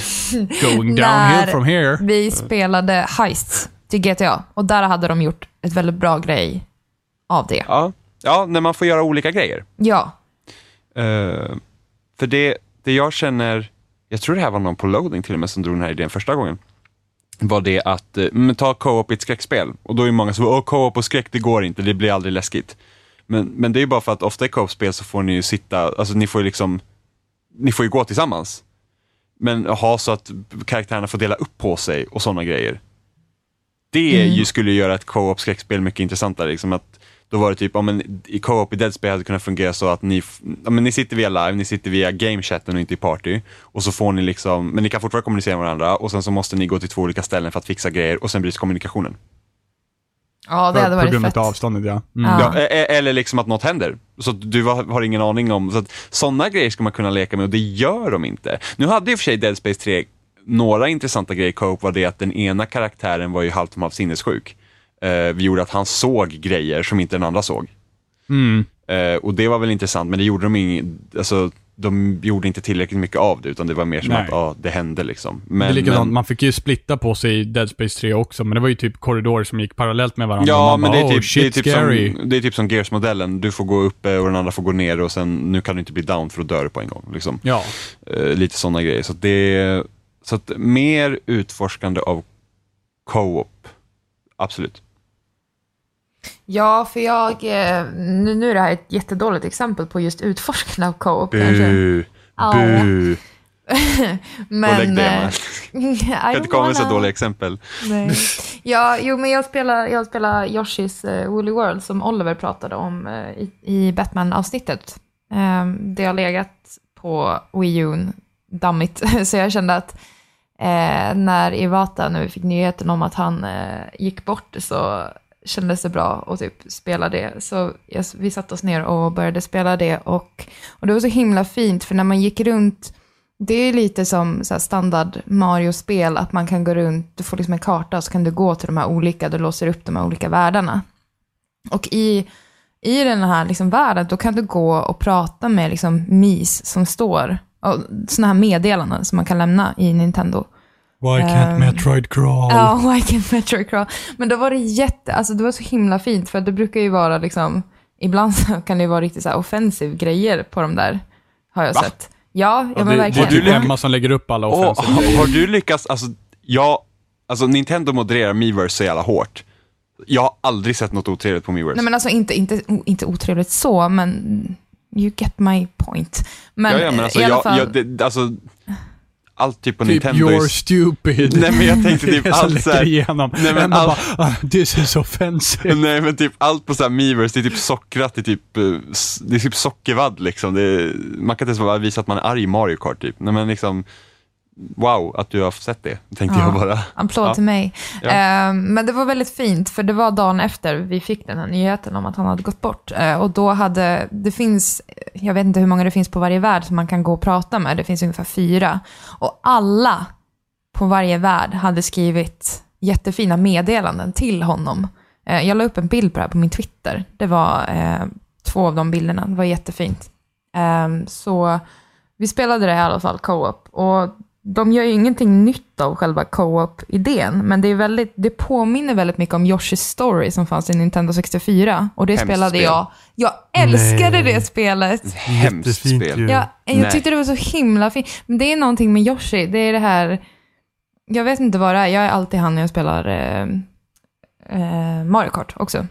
Going downhill from here. Vi spelade Heists till GTA och där hade de gjort ett väldigt bra grej av det. Ja. ja, när man får göra olika grejer. Ja, Eh, för det, det jag känner, jag tror det här var någon på loading till och med som drog den här idén första gången, var det att, eh, men ta co-op i ett skräckspel. Och då är många som åh co-op och skräck, det går inte, det blir aldrig läskigt. Men, men det är ju bara för att ofta i co-op-spel så får ni ju sitta, alltså ni får ju liksom, ni får ju gå tillsammans. Men ha så att karaktärerna får dela upp på sig och sådana grejer. Det Mm. ju skulle göra ett co-op skräckspel mycket intressantare. Liksom att då var det typ, ja, men i co-op i Dead Space hade det kunnat fungera så att ni, ja, men ni sitter via live, ni sitter via gamechatten och inte i party. Och så får ni liksom, men ni kan fortfarande kommunicera med varandra och sen så måste ni gå till två olika ställen för att fixa grejer och sen bryts kommunikationen. ja det hade på varit grund fett. av avståndet, ja. Mm. Ja. E- e- eller liksom att något händer. Så du har, har ingen aning om, så att sådana grejer ska man kunna leka med och det gör de inte. Nu hade i och för sig Dead Space 3 några intressanta grejer i co-op var det att den ena karaktären var ju halvt om halvt sinnessjuk. Eh, vi gjorde att han såg grejer som inte den andra såg. Mm. Eh, och det var väl intressant, men det gjorde de ing, alltså, de gjorde inte tillräckligt mycket av det, utan det var mer som Nej. att ja, det hände liksom. det Men, likadant, men, man fick ju splitta på sig i Dead Space 3 också, men det var ju typ korridorer som gick parallellt med varandra. ja, men bara, det är oh, typ, det är typ, scary. som, det är typ som Gears-modellen. Du får gå uppe och den andra får gå ner och sen, nu kan du inte bli down för att dör på en gång. Liksom. Ja. Eh, lite sådana grejer. Så, det, så att mer utforskande av co-op, absolut. Ja, för jag... eh, Nu, nu är det här ett jättedåligt exempel på just utforskande av co-op. Bu. Bu! Men... Och lägg det, eh, man. Kan inte komma med så dåliga exempel. Nej. Ja, jo, men jag spelar, jag spelar Yoshi's uh, Woolly World som Oliver pratade om eh, i, i Batman-avsnittet. Um, det har legat på Wii U, dammigt, så jag kände att eh, när Iwata, vi fick nyheten om att han eh, gick bort, så kändes det bra att typ spela det. Så jag, vi satte oss ner och började spela det och, och det var så himla fint, för när man gick runt det är lite som så här standard Mario-spel, att man kan gå runt, du får liksom en karta och så kan du gå till de här olika, du låser upp de här olika världarna. Och i, i den här liksom världen, då kan du gå och prata med liksom MIS som står, och sådana här meddelanden som man kan lämna i Nintendo. Why can't Ehm, Metroid crawl? Ja, Why Can't Metroid Crawl. Men då var det jätte, alltså det var så himla fint, för att det brukar ju vara liksom, ibland så kan det ju vara riktigt så här offensiv grejer på de där, har jag Va? sett. Ja, ja men det, det verkligen. är typ Du- Emma som lägger upp alla offensiva har, grejer. har du lyckats, alltså, jag, alltså Nintendo modererar Miiverse så jävla hårt. Jag har aldrig sett något otrevligt på Miiverse. Nej men alltså inte, inte, inte otrevligt så, men you get my point. Men, ja, ja, men alltså, i alla jag, fall, jag, det, alltså, allt typ på Typ Nintendo you're stupid. Nej, men jag tänkte typ allt så läcker här- igenom. Nej, men Emma all- bara, ah, this is offensive. Nej men typ allt på så här Miiverse, det är typ sockrat, det är typ, eh, det är typ sockervadd liksom. Är, man kan inte ens bara visa att man är arg i Mario Kart typ. Nej men liksom, wow att du har sett det, tänkte Ja. jag bara. applåd Ja. till mig. Ja. Eh, men det var väldigt fint, för det var dagen efter vi fick den här nyheten om att han hade gått bort. Eh, och då hade, det finns, jag vet inte hur många det finns på varje värld som man kan gå och prata med, det finns ungefär fyra. Och alla på varje värld hade skrivit jättefina meddelanden till honom. Eh, jag la upp en bild på det här på min Twitter. Det var eh, två av de bilderna, det var jättefint. Eh, så vi spelade det i alla fall, co-op. Och de gör ju ingenting nytt av själva co-op-idén, men det, är väldigt, det påminner väldigt mycket om Yoshi's Story som fanns i Nintendo 64. Och det Hemskt spelade spel. jag. Jag älskade Nej. det spelet. Hemskt spel. jag Nej. tyckte det var så himla fint. Men det är någonting med Yoshi, det är det här... Jag vet inte vad det är, jag är alltid han när jag spelar eh, eh, Mario Kart också.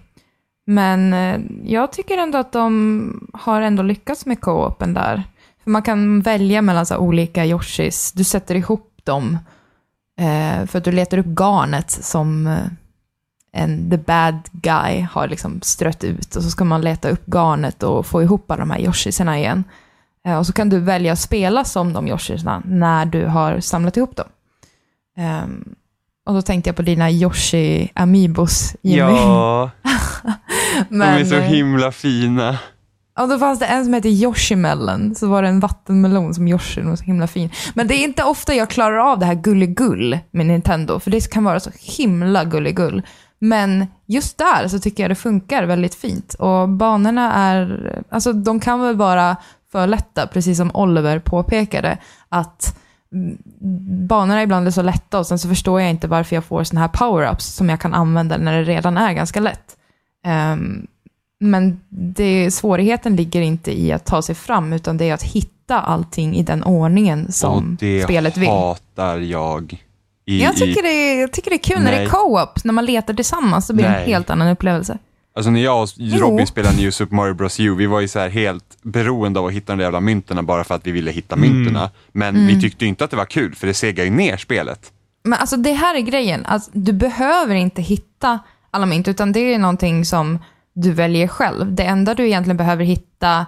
Men eh, jag tycker ändå att de har ändå lyckats med co-open där. För man kan välja mellan så olika Yoshis, du sätter ihop dem. Eh, för att du letar upp garnet som eh, en the bad guy har liksom strött ut. Och så ska man leta upp garnet och få ihop alla de här Yoshisarna igen. Eh, och så kan du välja att spela som de Yoshisarna när du har samlat ihop dem. Ehm, och då tänkte jag på dina Yoshi Amiibos, Jimmy. Ja, de är så eh, himla fina och då fanns det en som hette Yoshimelon, så var det en vattenmelon som Yoshi, den var så himla fin. Men det är inte ofta jag klarar av det här gulligull med Nintendo, för det kan vara så himla gulligull. Men just där så tycker jag det funkar väldigt fint. Och banorna är, alltså de kan väl vara för lätta, precis som Oliver påpekade, att banorna ibland är så lätta och sen så förstår jag inte varför jag får såna här power-ups som jag kan använda när det redan är ganska lätt. Um, men det, svårigheten ligger inte i att ta sig fram, utan det är att hitta allting i den ordningen Och som det spelet vill. hatar jag. I, Jag i, tycker, det är, jag tycker det är kul när det är Nej. co-op, när man letar tillsammans, så blir det en Nej. helt annan upplevelse. Alltså när jag och Jo. Robin spelade New Super Mario Bros U, vi var ju så här helt beroende av att hitta de där jävla mynterna bara för att vi ville hitta mynterna. Men Mm. vi tyckte inte att det var kul, för det segar ju ner spelet. Men alltså det här är grejen, alltså, du behöver inte hitta alla mynt, utan det är någonting som du väljer själv. Det enda du egentligen behöver hitta,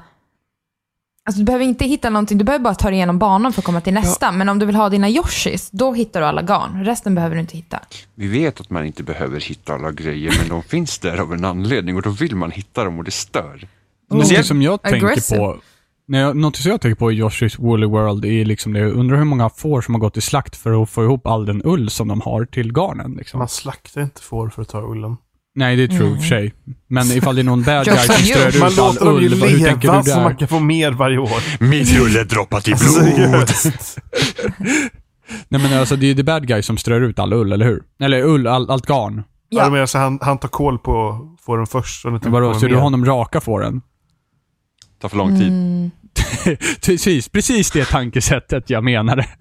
alltså du behöver inte hitta någonting, du behöver bara ta dig igenom banan för att komma till nästa. Men om du vill ha dina Yoshis, då hittar du alla garn. Resten behöver du inte hitta. Vi vet att man inte behöver hitta alla grejer, men de finns där av en anledning och då vill man hitta dem och det stör. Någonting som jag Aggressive. tänker på, när jag, någonting som jag tänker på i Yoshi's Woolly World är liksom det, jag undrar hur många får som har gått i slakt för att få ihop all den ull som de har till garnen. Liksom. Man slaktar inte får för att ta ullen. Nej, det är true och för sig. Men ifall det är någon bad guy som strör Man ut all låter dem ju ull, vad- hur tänker leva så man kan få mer varje år. Mitt ull är droppat i Seriöst. Nej men alltså det är the bad guy som strör ut all ull, eller hur? Eller ull, all, allt garn. Ja. Ja, men så han, han tar koll på fåren först. Så det inte Men vadå, så du honom raka fåren? tar för lång tid. Mm. precis, precis det tankesättet jag menade.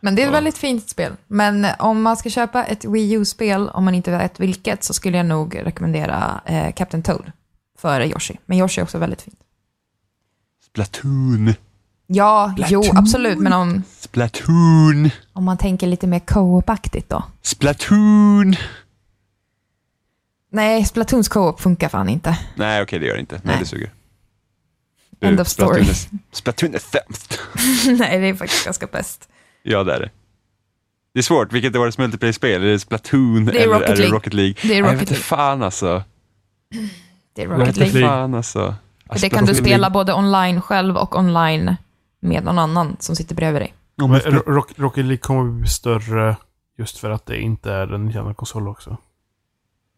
Men det är ett väldigt fint spel. Men om man ska köpa ett Wii U-spel, om man inte vet vilket, så skulle jag nog rekommendera eh, Captain Toad före Yoshi. Men Yoshi är också väldigt fint. Splatoon. Ja, jo, absolut. Men om, Splatoon! om man tänker lite mer co-op-aktigt då? Splatoon! Nej, Splatoons co-op funkar fan inte. Nej, okej, det gör det inte. Nej, Nej. det suger. End of story. Splatoon är, Splatoon är sämst. Nej, det är faktiskt ganska bäst. Ja, det är det. Det är svårt. Vilket är årets multiplayer-spel? Är det Splatoon Det är eller Rocket är det League. Rocket League? Det är Rocket League. fan alltså. Det är Rocket League. fan alltså. Alltså, det kan du spela League- både online själv och online med någon annan som sitter bredvid dig. Rocket League kommer bli större just för att det inte är en Nintendo-konsol också.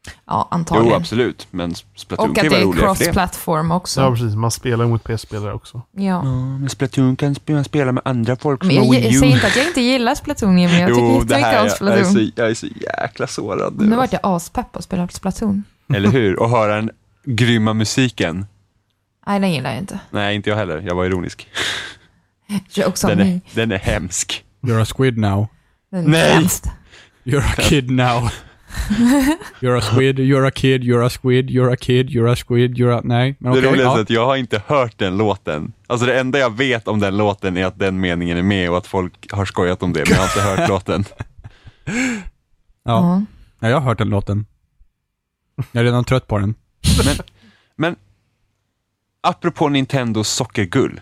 Ja, Jo, antagligen. absolut. Men Splatoon och kan att ju det vara är roligare för det. cross-platform också. Ja, precis. Man spelar mot PC-spelare också. Ja. Ja, men Splatoon kan man spela med andra folk som Men jag, har Wii U. säger inte att jag inte gillar Splatoon, Jimmy. Jag tycker Jo, det här, om jag, jag, är Splatoon. så, jag är så jäkla sårad nu. Nu vart jag aspepp och spela Splatoon. Eller hur? Och höra den grymma musiken. Nej, den gillar jag inte. Nej, inte jag heller. Jag var ironisk. Jokes on Den me. är, den är hemsk. You're a squid now. Den Nej. är hemskt. You're a kid now. You're a squid, you're a kid, you're a squid, you're a kid, you're a squid, you're a... Nej, men Det okej. roliga är att jag har inte hört den låten. Alltså det enda jag vet om den låten är att den meningen är med och att folk har skojat om det, men jag har inte hört låten. Ja. Ja. ja, jag har hört den låten. Jag är redan trött på den. Men, men apropå Nintendos sockergull.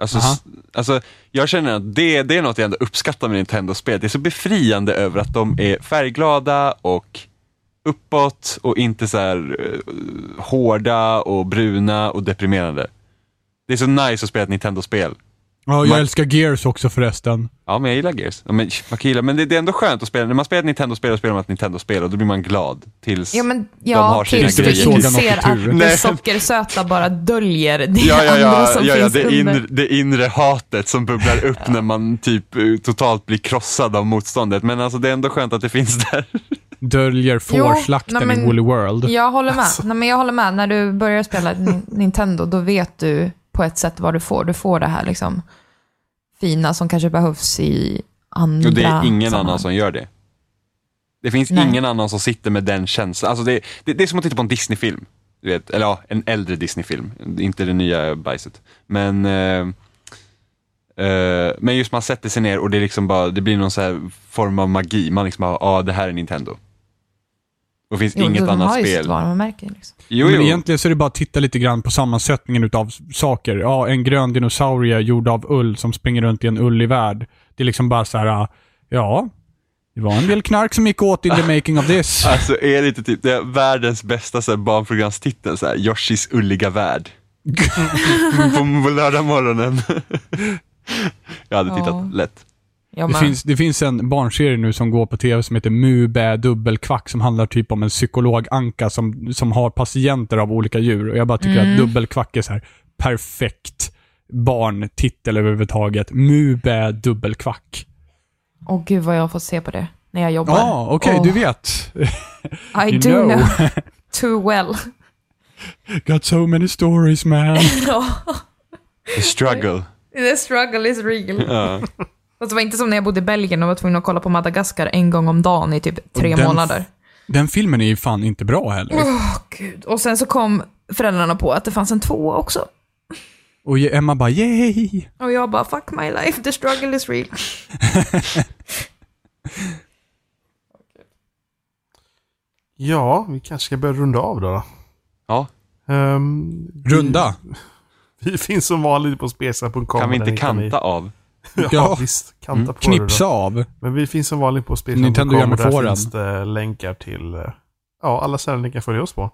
Alltså, Aha. s- alltså, jag känner att det, det är något jag ändå uppskattar med Nintendo-spel. Det är så befriande över att de är färgglada och uppåt och inte så här eh, hårda och bruna och deprimerande. Det är så nice att spela ett Nintendo-spel. Ja, jag Man- älskar Gears också förresten. Ja, men jag gillar Gears. Ja, men, man kan gilla, men det, det är ändå skönt att spela. När man spelar ett Nintendo-spel, då spelar man ett Nintendo-spel och då blir man glad. Tills... Ja, men De ja, har sina tills du grejer. I inser tur. att Nej. det sockersöta bara döljer det Ja, ja, andra ja, som ja, ja finns det, under. inre, det inre hatet som bubblar upp när man typ eh, totalt blir krossad av motståndet. Men alltså det är ändå skönt att det finns där. Döljer fårslakten i Woolly World. Jag håller med. Nej, men jag håller med. När du börjar spela Nintendo, då vet du på ett sätt vad du får. Du får det här liksom fina som kanske behövs i andra Och det är ingen sammanhang. annan som gör det. Det finns Nej. ingen annan som sitter med den känslan. Alltså det, det, det är som att titta på en Disney-film. Du vet, eller ja, en äldre Disney-film. Inte det nya bajset. Men, eh, eh, men just man sätter sig ner och det, är liksom bara, det blir någon form av magi. Man liksom bara, ja ah, det här är Nintendo. Och det finns Jo, inget de annat har ju spel. sitt varumärke. Liksom. Jo, Men jo. egentligen så är det bara att titta lite grann på sammansättningen utav saker. Ja, en grön dinosaurie gjord av ull som springer runt i en ullig värld. Det är liksom bara så här, ja, det var en del knark som gick åt in the making of this. Alltså är det inte typ det är världens bästa så här, barnprogramstitel, så här, Yoshis ulliga värld. på, på lördag morgonen. jag hade tittat Ja. lätt. Det finns, det finns en barnserie nu som går på tv som heter Mu, bä, dubbelkvack som handlar typ om en psykolog-anka som, som har patienter av olika djur. Och jag bara tycker Mm. att dubbelkvack är så här perfekt barntitel överhuvudtaget. Mu, bä, dubbelkvack. Åh gud vad jag fått se på det när jag jobbar. Ja, okej, Åh, du vet. I do know. know. too well. Got so many stories man. The struggle. The struggle is real. Fast det var inte som när jag bodde i Belgien och var tvungen att kolla på Madagaskar en gång om dagen i typ tre den- månader. Den filmen är ju fan inte bra heller. Åh gud. Och sen så kom föräldrarna på att det fanns en tvåa också. Och Emma bara yay! Och jag bara, fuck my life, the struggle is real. Ja, vi kanske ska börja runda av då. då. ja, vi- Runda. Vi finns som vanligt på spesa.com. kan vi inte kanta av? Ja, Ja. visst. Kanta Mm. på det Knipsa då. av. Men vi finns som vanligt på och där fåren. finns det länkar till eh, ja, alla ställen ni kan följa oss på.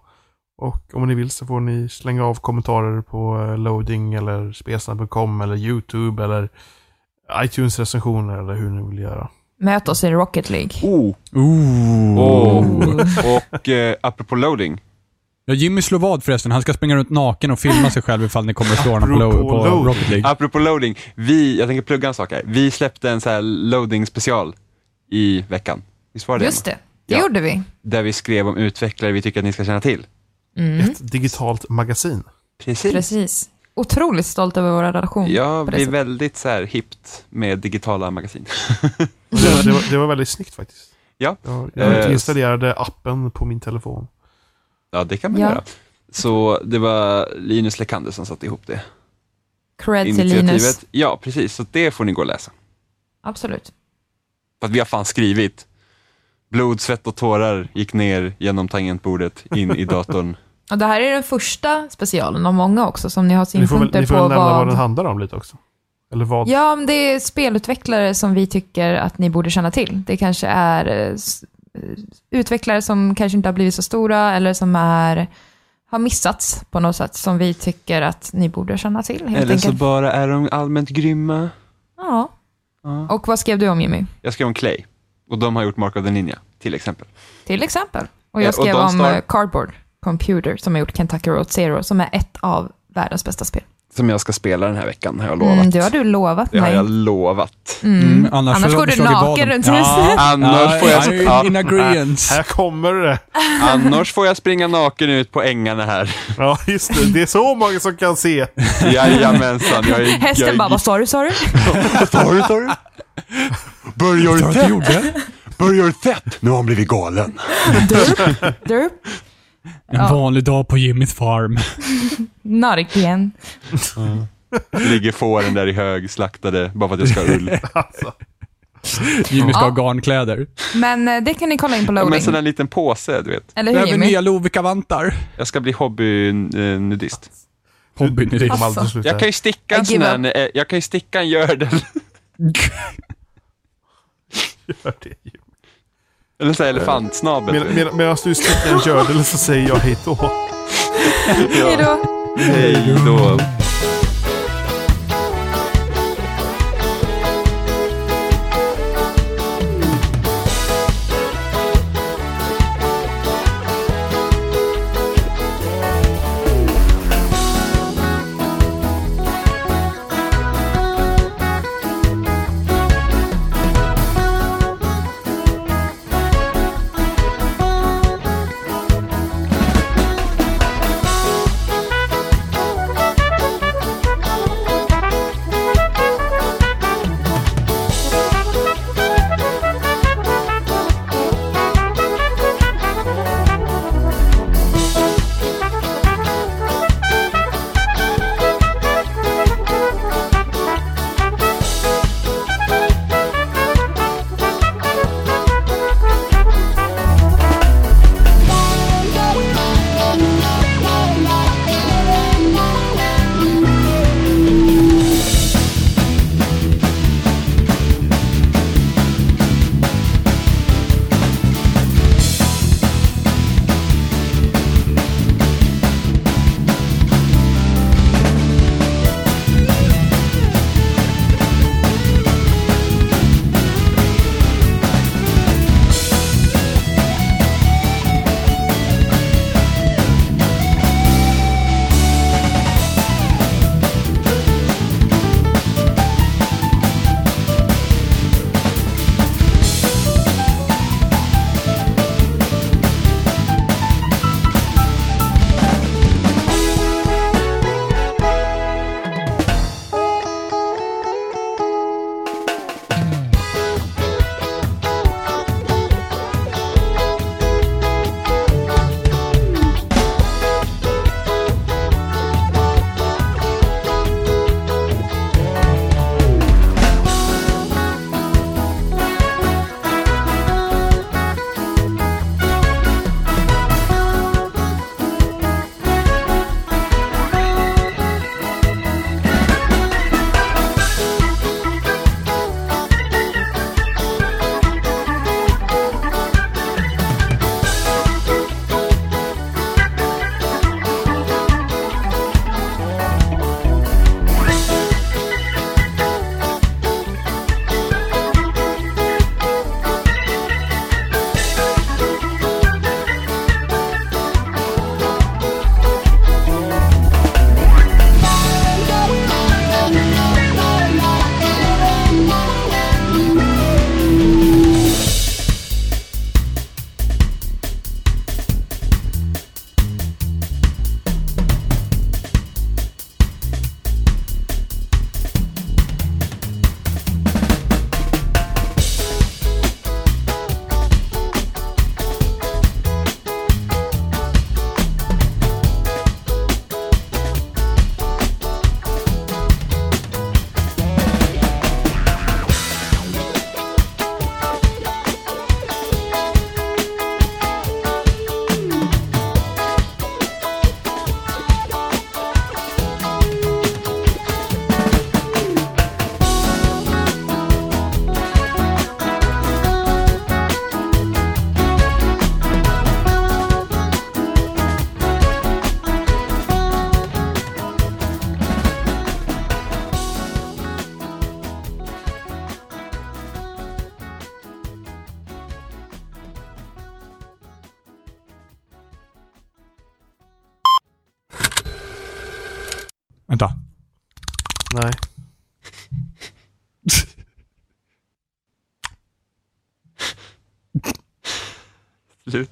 Och om ni vill så får ni slänga av kommentarer på eh, loading eller spesa.com eller YouTube eller iTunes recensioner eller hur ni vill göra. Möt oss i Rocket League. Oh. Ooh. Oh. Och eh, apropå loading. Ja, Jimmy slår vad förresten. Han ska springa runt naken och filma sig själv ifall ni kommer att slå honom på, lo- på loading. Rocket League. Apropå loading. Vi, jag tänker plugga en sak här. Vi släppte en så här loading special i veckan. Visst var det Just det, det Ja. gjorde vi. Där vi skrev om utvecklare vi tycker att ni ska känna till. Mm. Ett digitalt magasin. Precis. Precis. Otroligt stolt över vår redaktion. Jag på det blir sättet. väldigt så här hippt med digitala magasin. Och Det, var- det, var, det var väldigt snyggt faktiskt. Ja. Jag, jag Eh, installerade appen på min telefon. Ja, det kan man Ja. göra. Så det var Linus Lekander som satte ihop det. Cred till Linus. initiativet. Ja, precis. Så det får ni gå och läsa. Absolut. För att vi har fan skrivit. Blod, svett och tårar gick ner genom tangentbordet in i datorn. Och det här är den första specialen av många också som ni har Ni får väl, synpunkter ni får på väl nämna vad vad... den handlar om lite också. Eller vad? Ja, men det är spelutvecklare som vi tycker att ni borde känna till. Det kanske är eh, utvecklare som kanske inte har blivit så stora eller som är, har missats på något sätt som vi tycker att ni borde känna till helt Eller så enkelt. bara är de allmänt grymma. Ja. Ja. Och vad skrev du om Jimmy? Jag skrev om Clay. Och de har gjort Mark of the Ninja, till exempel. Till exempel. Och Ja, jag och skrev de om eh, Cardboard Computer som har gjort Kentucky Road Zero som är ett av världens bästa spel. Som jag ska spela den här veckan, har jag lovat. Mm, det har du lovat Det har mig. jag lovat. Mm. Mm, annars så går du naken vad runt huset. Annars får jag- ja. in agreeance. Här kommer det. Annars får jag springa naken ut på ängarna här. Ja, just det. Det är så många som kan se. Jajamensan. Jag är, Hästen jag, bara, vad sa du, sa du? Sa du, sa du? Börjar gjorde? Börjar tätt? Nu har han blivit galen. Derp? En Ja. vanlig dag på Jimmys farm. Not again. Ligger fåren där i hög, slaktade, bara för att jag ska ha ull. Alltså. Jimmy ska Ja. ha garnkläder. Men eh, det kan ni kolla in på Ja, men loading. sån där liten påse, du vet. Eller hur Jimmy? nya Lovikka-vantar. Jag ska bli hobbynudist. Hobbynudist. Kommer aldrig Alltså. Jag kan ju sticka I en sån där, eh, jag kan ju sticka en gördel. göra det. Eller så här elefantsnabel. Med, med, medan du sticker en gördel så säger jag hej då. Hej då. Hej då.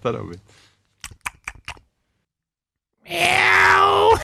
Sluta Robin.